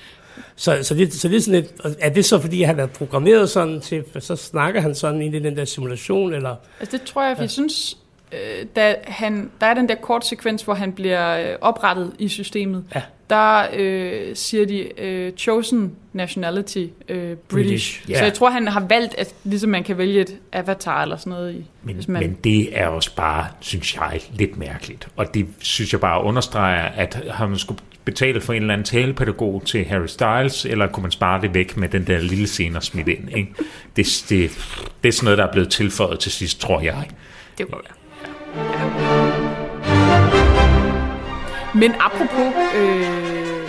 Så, så, det, så det er sådan lidt, er det så fordi, han er programmeret sådan til, så snakker han sådan ind i den der simulation, eller? Altså det tror jeg, for jeg synes, øh, da han, der er den der kort sekvens, hvor han bliver øh, oprettet i systemet. Ja. Der øh, siger de øh, chosen nationality øh, British. British, ja. Så jeg tror, han har valgt, at ligesom man kan vælge et avatar eller sådan noget i. Men, hvis man, men det er også bare, synes jeg, lidt mærkeligt. Og det synes jeg bare understreger, at har man skulle betale for en eller anden talepædagog til Harry Styles, eller kunne man spare det væk med den der lille scene og smidt ind? Ikke? Det, det, det er sådan noget, der er blevet tilføjet til sidst, tror jeg. Det kunne være. Men apropos øh,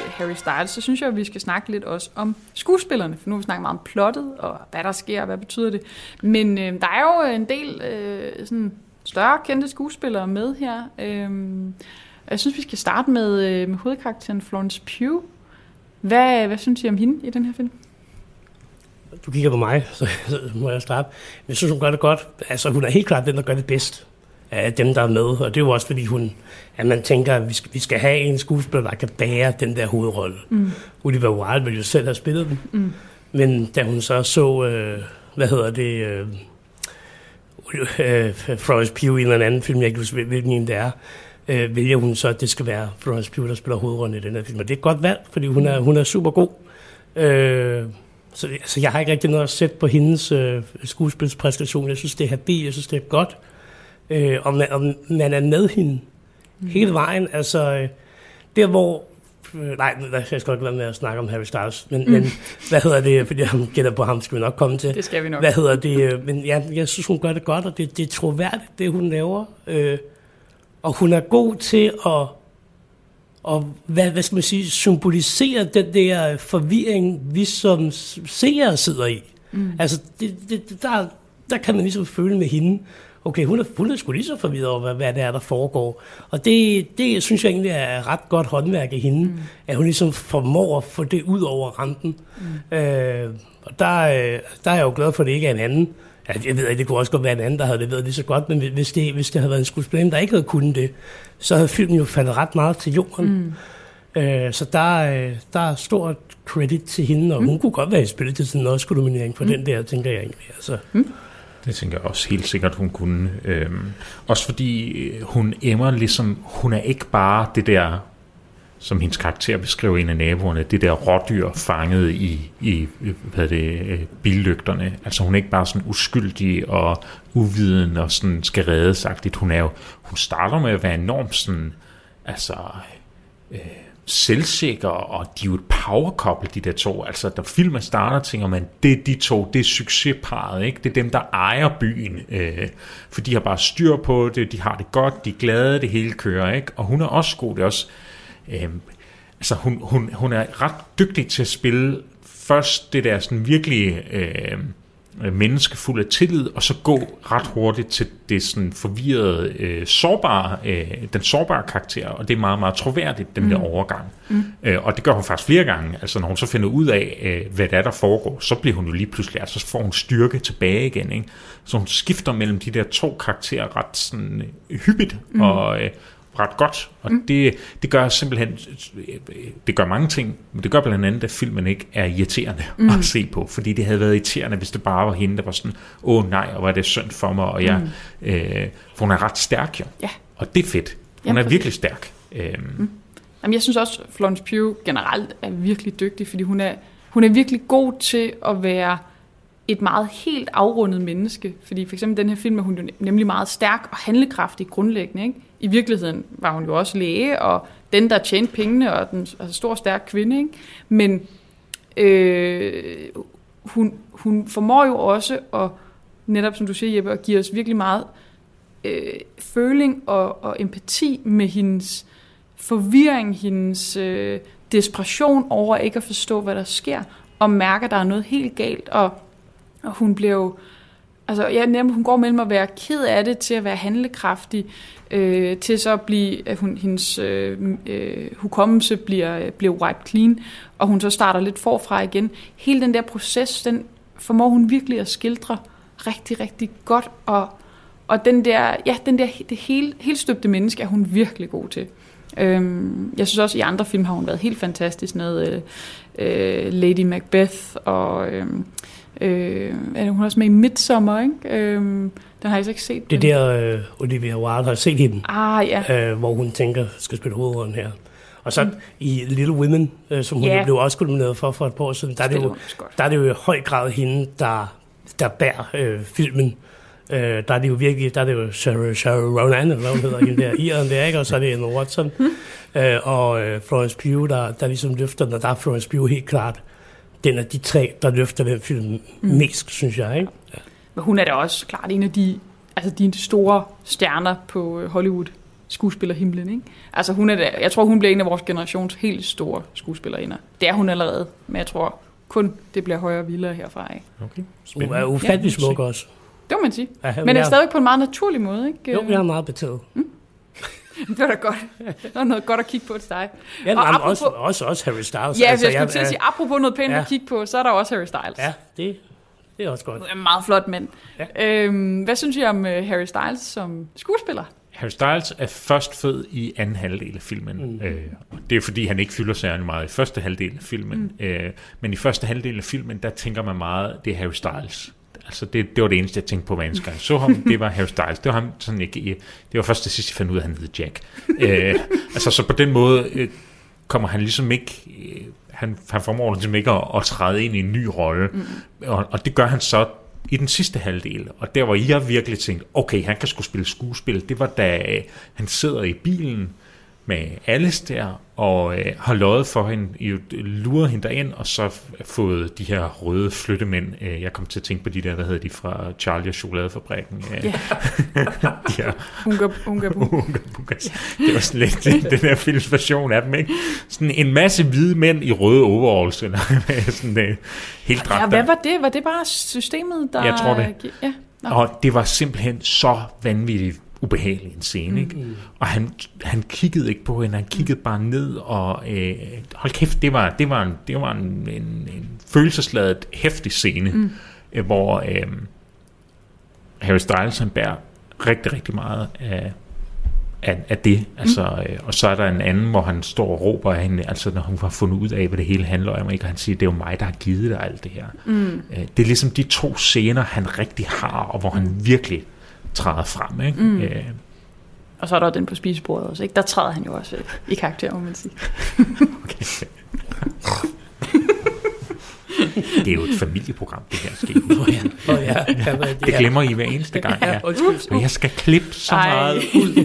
Harry Styles, så synes jeg, at vi skal snakke lidt også om skuespillerne. For nu har vi snakket meget om plottet, og hvad der sker, og hvad betyder det. Men øh, der er jo en del øh, sådan større kendte skuespillere med her. Øh, jeg synes, vi skal starte med, øh, med hovedkarakteren Florence Pugh. Hvad, hvad synes I om hende i den her film? Du kigger på mig, så, så må jeg starte. Jeg synes, hun gør det godt. Altså, hun er helt klart den, der gør det bedst af dem, der er med. Og det er jo også, fordi hun, at man tænker, at vi skal, vi skal have en skuespiller, der kan bære den der hovedrolle. Mm. Oliver Wilde ville jo selv have spillet den. Mm. Men da hun så så øh, hvad hedder det, øh, øh, Florence Pugh i en eller anden film, jeg ikke husker, hvilken en det er, øh, vælger hun så, at det skal være Florence Pugh, der spiller hovedrollen i den her film. Og det er et godt valg, fordi hun er, hun er super god. Øh, så altså, jeg har ikke rigtig noget at sætte på hendes øh, skuespilspræstation. Jeg synes, det er habil, jeg synes, det er godt. Øh, og, man, og man er med hende mm. hele vejen. Altså, øh, der hvor... Øh, nej, jeg skal ikke være med at snakke om Harry Styles, men, mm. men hvad hedder det, fordi jeg gætter på ham, skal vi nok komme til. Det skal vi nok. Hvad hedder det, øh, men ja, jeg synes, hun gør det godt, og det, det er troværdigt, det hun laver. Øh, og hun er god til at og hvad, hvad skal man sige, symbolisere den der forvirring, vi som seere sidder i. Mm. Altså, det, det, der, der kan man ligesom føle med hende, okay, hun er, hun er sgu lige så forvirret over, hvad, hvad det er, der foregår. Og det, det synes jeg egentlig er ret godt håndværk i hende, mm. at hun ligesom formår at få det ud over rampen. Mm. Øh, og der, øh, der er jeg jo glad for, at det ikke er en anden. Ja, jeg ved, at det kunne også godt være en anden, der havde det været lige så godt, men hvis det, hvis det havde været en skuespiller, der ikke havde kunnet det, så havde filmen jo faldet ret meget til jorden. Mm. Øh, så der, øh, der er stort credit til hende, og mm. hun kunne godt være i spillet til sådan en Oscar-nominering for mm. den der, tænker jeg egentlig. Altså. Mm. Det tænker jeg også helt sikkert, hun kunne. Øhm, også fordi øh, hun emmer ligesom, hun er ikke bare det der, som hendes karakter beskriver en af naboerne, det der rådyr fanget i, i hvad det, øh, billygterne. Altså hun er ikke bare sådan uskyldig og uviden og sådan skal reddes Hun er jo, hun starter med at være enormt sådan, altså, øh, selvsikre, og de er jo et power de der to. Altså, da filmen starter, tænker man, det er de to, det er succesparet, ikke? Det er dem, der ejer byen, øh, for de har bare styr på det, de har det godt, de er glade, det hele kører, ikke? Og hun er også god, det er også, øh, altså, hun, hun, hun er ret dygtig til at spille først det der sådan virkelig, Øh, menneske fuld af tillid, og så gå ret hurtigt til det sådan forvirrede, øh, sårbare, øh, den sårbare karakter, og det er meget, meget troværdigt, den mm. der overgang. Mm. Øh, og det gør hun faktisk flere gange, altså når hun så finder ud af, øh, hvad der er, der foregår, så bliver hun jo lige pludselig, altså så får hun styrke tilbage igen, ikke? Så hun skifter mellem de der to karakterer ret sådan øh, hyppigt, mm. og, øh, ret godt, og mm. det, det gør simpelthen, det gør mange ting, men det gør blandt andet, at filmen ikke er irriterende mm. at se på, fordi det havde været irriterende, hvis det bare var hende, der var sådan, åh nej, og var det synd for mig, og jeg, mm. øh, for hun er ret stærk jo, ja. og det er fedt, hun Jamen, er virkelig stærk. Øhm. Mm. Jamen, jeg synes også, Florence Pugh generelt er virkelig dygtig, fordi hun er, hun er virkelig god til at være et meget helt afrundet menneske. Fordi for eksempel den her film er hun jo nemlig meget stærk og handlekraftig grundlæggende. Ikke? I virkeligheden var hun jo også læge, og den, der tjente pengene, og den altså stor, stærk kvinde. Ikke? Men øh, hun, hun formår jo også at, netop som du siger, Jeppe, at give os virkelig meget øh, føling og, og empati med hendes forvirring, hendes øh, desperation over ikke at forstå, hvad der sker, og mærker, at der er noget helt galt, og og hun blev... Altså, ja, nemlig, hun går mellem at være ked af det, til at være handlekraftig, øh, til så at blive, at hun, hendes øh, øh, hukommelse bliver, bliver wiped clean, og hun så starter lidt forfra igen. Hele den der proces, den formår hun virkelig at skildre rigtig, rigtig godt, og, og den der, ja, den der, det hele, helt støbte menneske er hun virkelig god til. Øhm, jeg synes også, at i andre film har hun været helt fantastisk, med øh, øh, Lady Macbeth og... Øh, Øh, er hun også med i Midsommer, ikke? Øh, den har jeg så ikke set. Det der øh, Olivia Wilde har set hende, ah, ja. øh, hvor hun tænker, skal spille hovedrollen her. Og så mm. i Little Women, øh, som hun yeah. blev også nomineret for for et par år siden, der er, det jo, der er det jo i høj grad hende, der, der bærer øh, filmen. Øh, der er det jo virkelig, der er det jo Sarah, Sarah Ronan, eller hvad hun hedder, hende der, Iren der, ikke? og så er det Emma Watson, mm. øh, og øh, Florence Pugh, der, der ligesom løfter den, og der er Florence Pugh helt klart den er de tre, der løfter den film mm. mest, synes jeg. Ikke? Ja. Men hun er da også klart en af de, altså de store stjerner på øh, Hollywood skuespillerhimlen. Ikke? Altså hun er da, jeg tror, hun bliver en af vores generations helt store skuespillerinder. Det er hun allerede, men jeg tror kun, det bliver højere og vildere herfra. Ikke? Okay. Hun er ufattelig ja, smuk også. Det må man sige. Ja, men det er stadig på en meget naturlig måde. Ikke? Jo, jeg er meget betaget. Mm? det var da godt. Det var noget godt at kigge på til dig. Ja, og apropos, også, også, også Harry Styles. Ja, altså, jeg skulle til at sige, apropos noget pænt ja. at kigge på, så er der også Harry Styles. Ja, det, det er også godt. Er en meget flot mand. Ja. Øhm, hvad synes I om uh, Harry Styles som skuespiller? Harry Styles er først fød i anden halvdel af filmen. Mm. Øh, det er fordi, han ikke fylder særlig meget i første halvdel af filmen. Mm. Øh, men i første halvdel af filmen, der tænker man meget, det er Harry Styles Altså, det, det var det eneste, jeg tænkte på hver eneste gang. Så ham, det var Harry Styles. Det var ham sådan ikke... Det var først til sidst, jeg fandt ud af, at han hed Jack. øh, altså, så på den måde øh, kommer han ligesom ikke... Øh, han, han formår ligesom ikke at, at træde ind i en ny rolle. Mm. Og, og det gør han så i den sidste halvdel. Og der, hvor jeg virkelig tænkte, okay, han kan sgu spille skuespil, det var da øh, han sidder i bilen med Alice der, og øh, har løjet for hende, jo, lurer hende derind, og så fået de her røde flyttemænd. Øh, jeg kom til at tænke på de der, hvad hedder de, fra Charlie og Chokoladefabrikken. Øh, Ja. de her Unga, unga, unga. Det var sådan lidt den, den her films version af dem, ikke? Sådan en masse hvide mænd i røde overalls, eller sådan øh, helt Ja, dræbt. hvad var det? Var det bare systemet, der... Jeg tror det. Ja. Nå. Og det var simpelthen så vanvittigt ubehagelig en scene, ikke? Mm. Og han, han kiggede ikke på hende, han kiggede bare ned, og øh, hold kæft, det var, det var, en, det var en, en, en følelsesladet, hæftig scene, mm. øh, hvor øh, Harry Styles, han bærer rigtig, rigtig meget af, af, af det. Altså, øh, og så er der en anden, hvor han står og råber af hende, altså når hun har fundet ud af, hvad det hele handler om, ikke? og han siger, det er jo mig, der har givet dig alt det her. Mm. Øh, det er ligesom de to scener, han rigtig har, og hvor han virkelig træder frem. Ikke? Mm. Øh, Og så er der den på spisebordet også, ikke? Der træder han jo også øh, i karakter, må man sige. okay. det er jo et familieprogram, det her sker. Åh ja, åh ja. ja, men Det glemmer I hver eneste gang. Ja. Og jeg skal klippe så Ej. meget ud,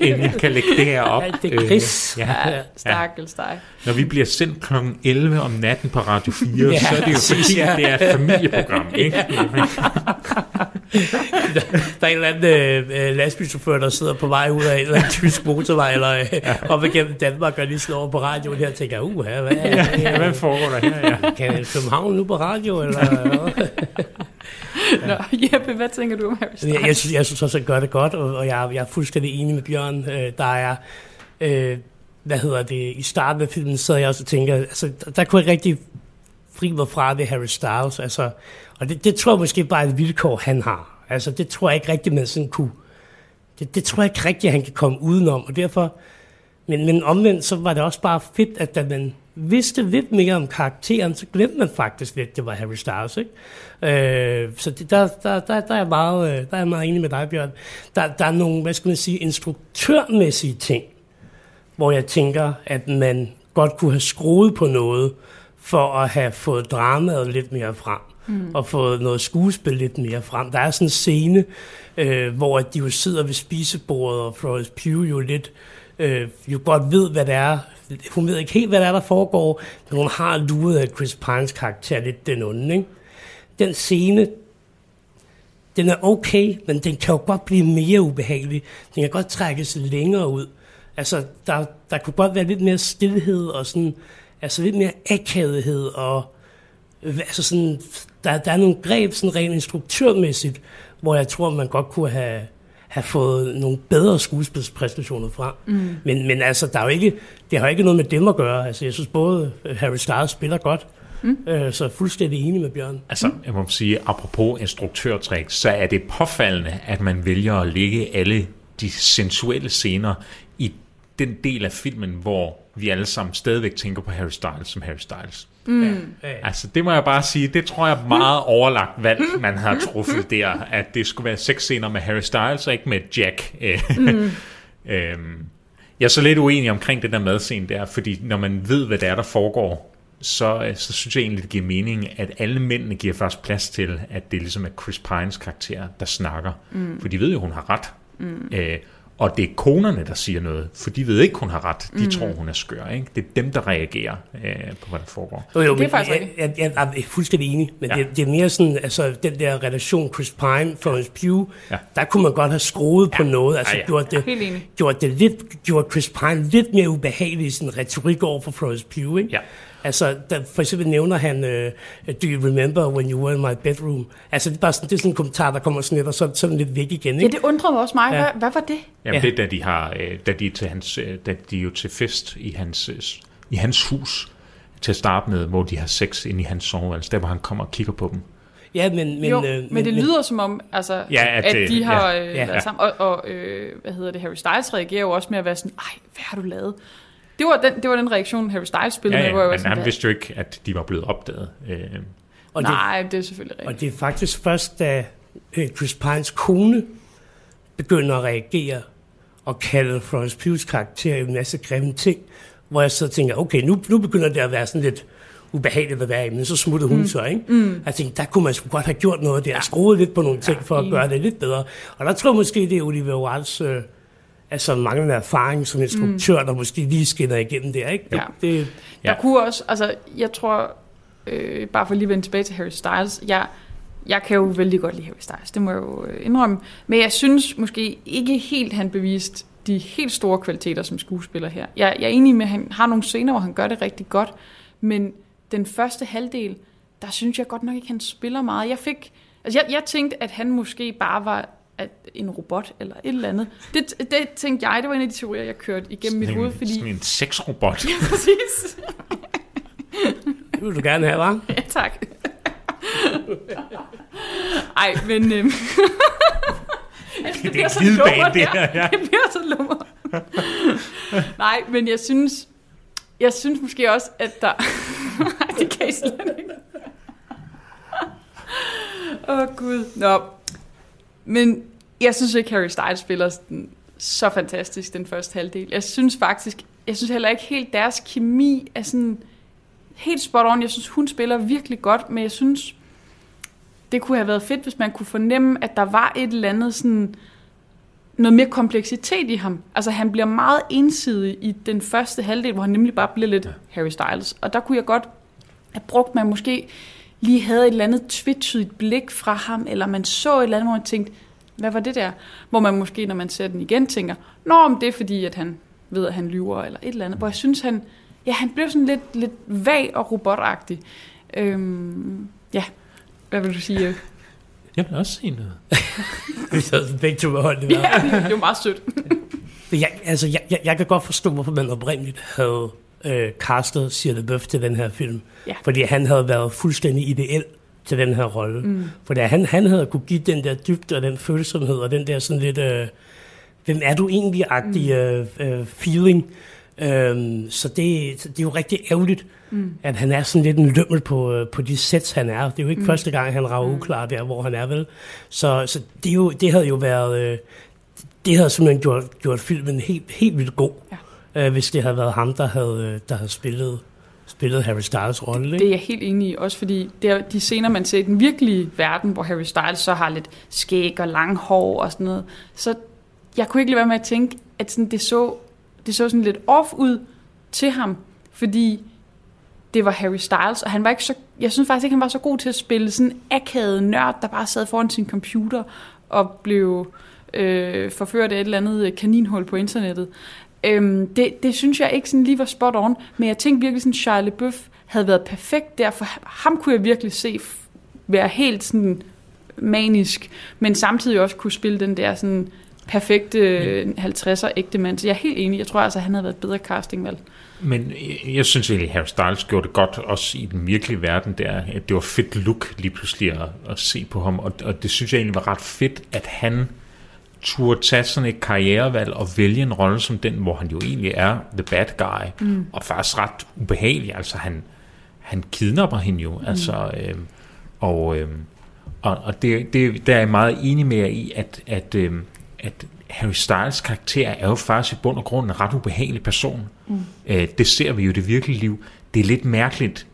inden jeg kan lægge det her op. Alt det gris. Øh, ja. Ja, stakkels dig. Når vi bliver sendt kl. 11 om natten på Radio 4, Ja, ja, så er det jo fordi, ja. det er et familieprogram. Ikke? Der er en eller anden øh, øh, lastbilchauffør, der sidder på vej ud af en eller anden tysk motorvej, eller øh, op igennem Danmark, og lige slår over på radioen her og tænker, uh, hvad, hvad, Ja, hvad foregår der her? Ja. kan København nu på radio? Eller, Nå, Jeppe, hvad tænker du om Harry Styles? jeg, jeg, synes, jeg synes også, at gør det godt, og, og jeg, jeg er fuldstændig enig med Bjørn. Øh, der er, øh, hvad hedder det, i starten af filmen sad jeg også og tænker, altså, der, der kunne jeg rigtig fri mig fra ved Harry Styles, altså, og det, det tror jeg måske bare er et vilkår, han har. Altså, det tror jeg ikke rigtigt, man sådan kunne, det, det tror jeg ikke rigtigt, han kan komme udenom, og derfor, men, men omvendt, så var det også bare fedt, at da man vidste lidt mere om karakteren, så glemte man faktisk lidt, det var Harry Styles, ikke? Øh, så det, der, der, der, der, er meget, øh, der er jeg meget enig med dig, Bjørn. Der, der er nogle, hvad skal man sige, instruktørmæssige ting, hvor jeg tænker, at man godt kunne have skruet på noget, for at have fået dramaet lidt mere frem, mm. og fået noget skuespil lidt mere frem. Der er sådan en scene, øh, hvor de jo sidder ved spisebordet, og Florence Pugh jo lidt, øh, jo godt ved, hvad det er. Hun ved ikke helt, hvad det er, der foregår, men hun har luret af Chris Pines karakter lidt den onde, ikke? Den scene, den er okay, men den kan jo godt blive mere ubehagelig. Den kan godt trækkes længere ud. Altså, der, der kunne godt være lidt mere stillhed og sådan, altså lidt mere akavethed og øh, altså sådan, der, der er nogle greb sådan rent instruktørmæssigt, hvor jeg tror, man godt kunne have, have fået nogle bedre skuespilspræstationer fra. Mm. Men, men altså, der er jo ikke, det har jo ikke noget med dem at gøre. Altså, jeg synes både Harry Styles spiller godt, mm. øh, så er fuldstændig enig med Bjørn. Altså, jeg må sige, apropos instruktørtræk, så er det påfaldende, at man vælger at lægge alle de sensuelle scener i den del af filmen, hvor vi alle sammen stadigvæk tænker på Harry Styles som Harry Styles. Mm. Altså, det må jeg bare sige, det tror jeg er meget overlagt valg, man har truffet der, at det skulle være seks scener med Harry Styles, og ikke med Jack. Mm. øhm, jeg er så lidt uenig omkring den der madscene der, fordi når man ved, hvad det er, der foregår, så, øh, så synes jeg egentlig, det giver mening, at alle mændene giver først plads til, at det ligesom er Chris Pines karakter, der snakker. Mm. For de ved jo, hun har ret. Mm. Øh, og det er konerne, der siger noget, for de ved ikke, hun har ret. De mm. tror, hun er skør. Ikke? Det er dem, der reagerer øh, på, hvad der foregår. Jo, jo, Det er faktisk jeg, jeg, jeg, jeg er fuldstændig enig, men Ja. det, det er mere sådan, altså den der relation Chris Pine, Florence Pugh, Ja. der kunne man godt have skruet ja. på noget, altså Ja, ja, gjort det, gjort det lidt, gjort Chris Pine lidt mere ubehagelig i sin retorik over for Florence Pugh, ikke? Ja. Altså, der, for eksempel nævner han, uh, do you remember when you were in my bedroom? Altså, det er, bare sådan, det er sådan en kommentar, der kommer sådan lidt, og så så den lidt væk igen, Ja, ikke? det undrer mig også mig. Ja. Hvad, hvad var det? Jamen Ja. det er, da de, har, øh, da de, til hans, øh, da de jo til fest i hans, i hans hus til at starte med, hvor de har sex inde i hans soveværelse, der hvor han kommer og kigger på dem. Ja, men... men jo, øh, men det lyder som om, altså, Ja, at, at, de har ja, øh, ja. været sammen. Og, og øh, hvad hedder det, Harry Styles reagerer jo også med at være sådan, ej, hvad har du lavet? Det var den, det var den reaktion, Harry Styles spillede Ja, med, hvor jeg ja var men sådan, han vidste jo ikke, at de var blevet opdaget. Øh, Og det, Nej, det er selvfølgelig rigtigt. og det er faktisk først, da øh, Chris Pines kone begynder at reagere og kalde Florence Pugh's karakter en masse grimme ting, hvor jeg så tænker, okay, nu, nu begynder det at være sådan lidt ubehageligt at være i, men så smuttede hun mm. så, ikke? Mm. Jeg tænkte, der kunne man sgu godt have gjort noget der, skruet lidt på nogle ting for at gøre det lidt bedre. Og der tror jeg måske, det er Oliver Wildes øh, altså manglende erfaring som instruktør, mm. der måske lige skinner igennem der, ikke? Ja. Det, Der kunne også, altså, jeg tror, øh, bare for lige at vende tilbage til Harry Styles, jeg, jeg kan jo vældig godt lide Harry Styles, det må jeg jo øh, indrømme, men jeg synes måske ikke helt, han bevist de helt store kvaliteter som skuespiller her. Jeg, jeg er enig med, at han har nogle scener, hvor han gør det rigtig godt, men den første halvdel, der synes jeg godt nok ikke, han spiller meget. Jeg fik, altså jeg, jeg tænkte, at han måske bare var at en robot eller et eller andet. Det, det tænkte jeg, det var en af de teorier, jeg kørte igennem mit Sådan hoved, en, fordi... sådan en sexrobot. Ja, præcis. det vil du gerne have, hva'? Ja, tak. Ej, men... Øhm, det er en glidebane, det her. Ja. Jeg bliver så lummer. Nej, men jeg synes... Jeg synes måske også, at der... Nej, det kan I slet ikke. Åh, oh, Gud. Nå. Men jeg synes ikke, Harry Styles spiller sådan så fantastisk den første halvdel. Jeg synes faktisk... Jeg synes heller ikke helt, deres kemi er sådan helt spot on. Jeg synes, hun spiller virkelig godt, men jeg synes, det kunne have været fedt, hvis man kunne fornemme, at der var et eller andet sådan noget mere kompleksitet i ham. Altså han bliver meget ensidig i den første halvdel, hvor han nemlig bare bliver lidt Harry Styles. Og der kunne jeg godt have brugt, man måske lige havde et eller andet tvetydigt blik fra ham, eller man så et eller andet, hvor man tænkte, hvad var det der? Hvor man måske, når man ser den igen, tænker, nå, men det er fordi, at han ved, at han lyver, eller et eller andet. Hvor jeg synes, han, ja, han blev sådan lidt, lidt vag og robotagtig. Øhm, ja, hvad vil du sige? Jeg vil også sige noget. Vi sad begge to med hånden i Ja, det jo meget sødt. Jeg, altså, jeg, jeg, jeg kan godt forstå, hvorfor man oprindeligt havde øh, castet Shia LaBeouf til den her film. Ja. Fordi han havde været fuldstændig ideel til den her rolle. Mm. Fordi han, han havde kunne give den der dybde og den følsomhed og den der sådan lidt, øh, hvem er du egentlig-agtige mm. øh, øh, feeling. Øhm, så det, det er jo rigtig ærgerligt, mm. at han er sådan lidt en lømmel på, øh, på de sæt, han er. Det er jo ikke mm. første gang, han rager uklar der, hvor han er vel. Så, så det, er jo, det havde jo været... Øh, det havde simpelthen gjort, gjort filmen helt, helt vildt god, ja. Øh, hvis det havde været ham, der havde, øh, der havde spillet, spillet Harry Styles rolle. Det Ikke? er jeg helt enig i, også fordi det er de scener, man ser i den virkelige verden, hvor Harry Styles så har lidt skæg og lang hår og sådan noget. Så jeg kunne ikke lade være med at tænke, at sådan, det, så, det så sådan lidt off ud til ham, fordi det var Harry Styles, og han var ikke så, jeg synes faktisk ikke, han var så god til at spille sådan en akavet nørd, der bare sad foran sin computer og blev øh, forført af et eller andet kaninhul på internettet. Øhm, det, det synes jeg ikke sådan lige var spot on, men jeg tænkte virkelig sådan, Shia LaBeouf havde været perfekt der, for ham kunne jeg virkelig se være helt sådan manisk, men samtidig også kunne spille den der sådan perfekte øh, 50'er ægte mand. Så jeg er helt enig. Jeg tror altså, han havde været et bedre castingvalg. Men jeg- jeg synes egentlig, Harry Styles gjorde det godt, også i den virkelige verden der. Det var fedt look lige pludselig at, at se på ham, og, og det synes jeg egentlig var ret fedt, at han turde tage sådan et karrierevalg og vælge en rolle som den, hvor han jo egentlig er the bad guy, mm. og faktisk ret ubehagelig. Altså han, han kidnapper hende jo, mm. altså, øh, og, øh, og, og det, det, der er jeg meget enig med jer i, at, at, øh, at Harry Styles karakter er jo faktisk i bund og grund en ret ubehagelig person. Mm. Øh, det ser vi jo i det virkelige liv. Det er lidt mærkeligt,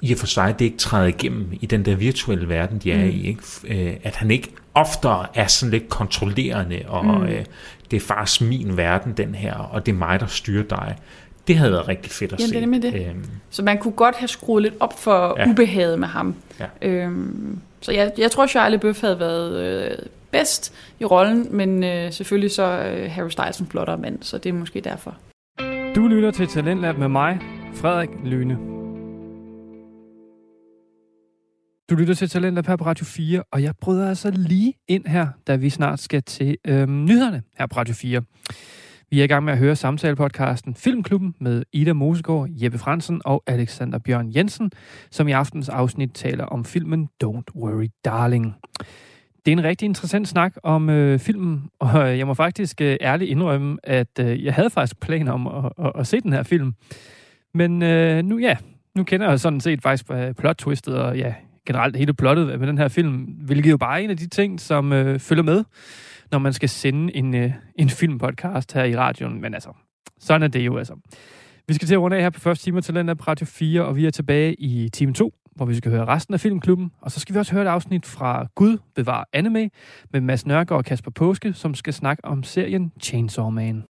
i og for sig, det ikke træder igennem i den der virtuelle verden, de er mm. i. Ikke? Øh, at han ikke oftere er sådan lidt kontrollerende, og mm. øh, det er faktisk min verden, den her, og det er mig, der styrer dig. Det havde været rigtig fedt at Jamen, se. det er nemlig det. Øhm, Så man kunne godt have skruet lidt op for Ja. ubehaget med ham. Ja. Øhm, så jeg, jeg tror, Shia LaBeouf havde været øh, bedst i rollen, men øh, selvfølgelig så øh, Harry Styles en flottere mand, så det er måske derfor. Du lytter til Talentlab med mig, Frederik Lyne. Du lytter til Talenter på Radio 4, og jeg bryder altså lige ind her, da vi snart skal til øhm, nyhederne her på Radio 4. Vi er i gang med at høre samtalepodcasten Filmklubben med Ida Mosegaard, Jeppe Fransen og Alexander Bjørn Jensen, som i aftens afsnit taler om filmen Don't Worry Darling. Det er en rigtig interessant snak om øh, filmen, og øh, jeg må faktisk øh, ærligt indrømme, at øh, jeg havde faktisk planer om at, at, at se den her film. Men øh, nu ja, nu kender jeg sådan set faktisk øh, plot-twistet, og ja, generelt hele plottet med den her film, hvilket jo bare er en af de ting, som øh, følger med, når man skal sende en, øh, en filmpodcast her i radioen. Men altså, sådan er det jo altså. Vi skal til at runde af her på første time til den på Radio 4, og vi er tilbage i time 2, hvor vi skal høre resten af Filmklubben. Og så skal vi også høre et afsnit fra Gud bevar anime med Mads Nørgaard og Kasper Påske, som skal snakke om serien Chainsaw Man.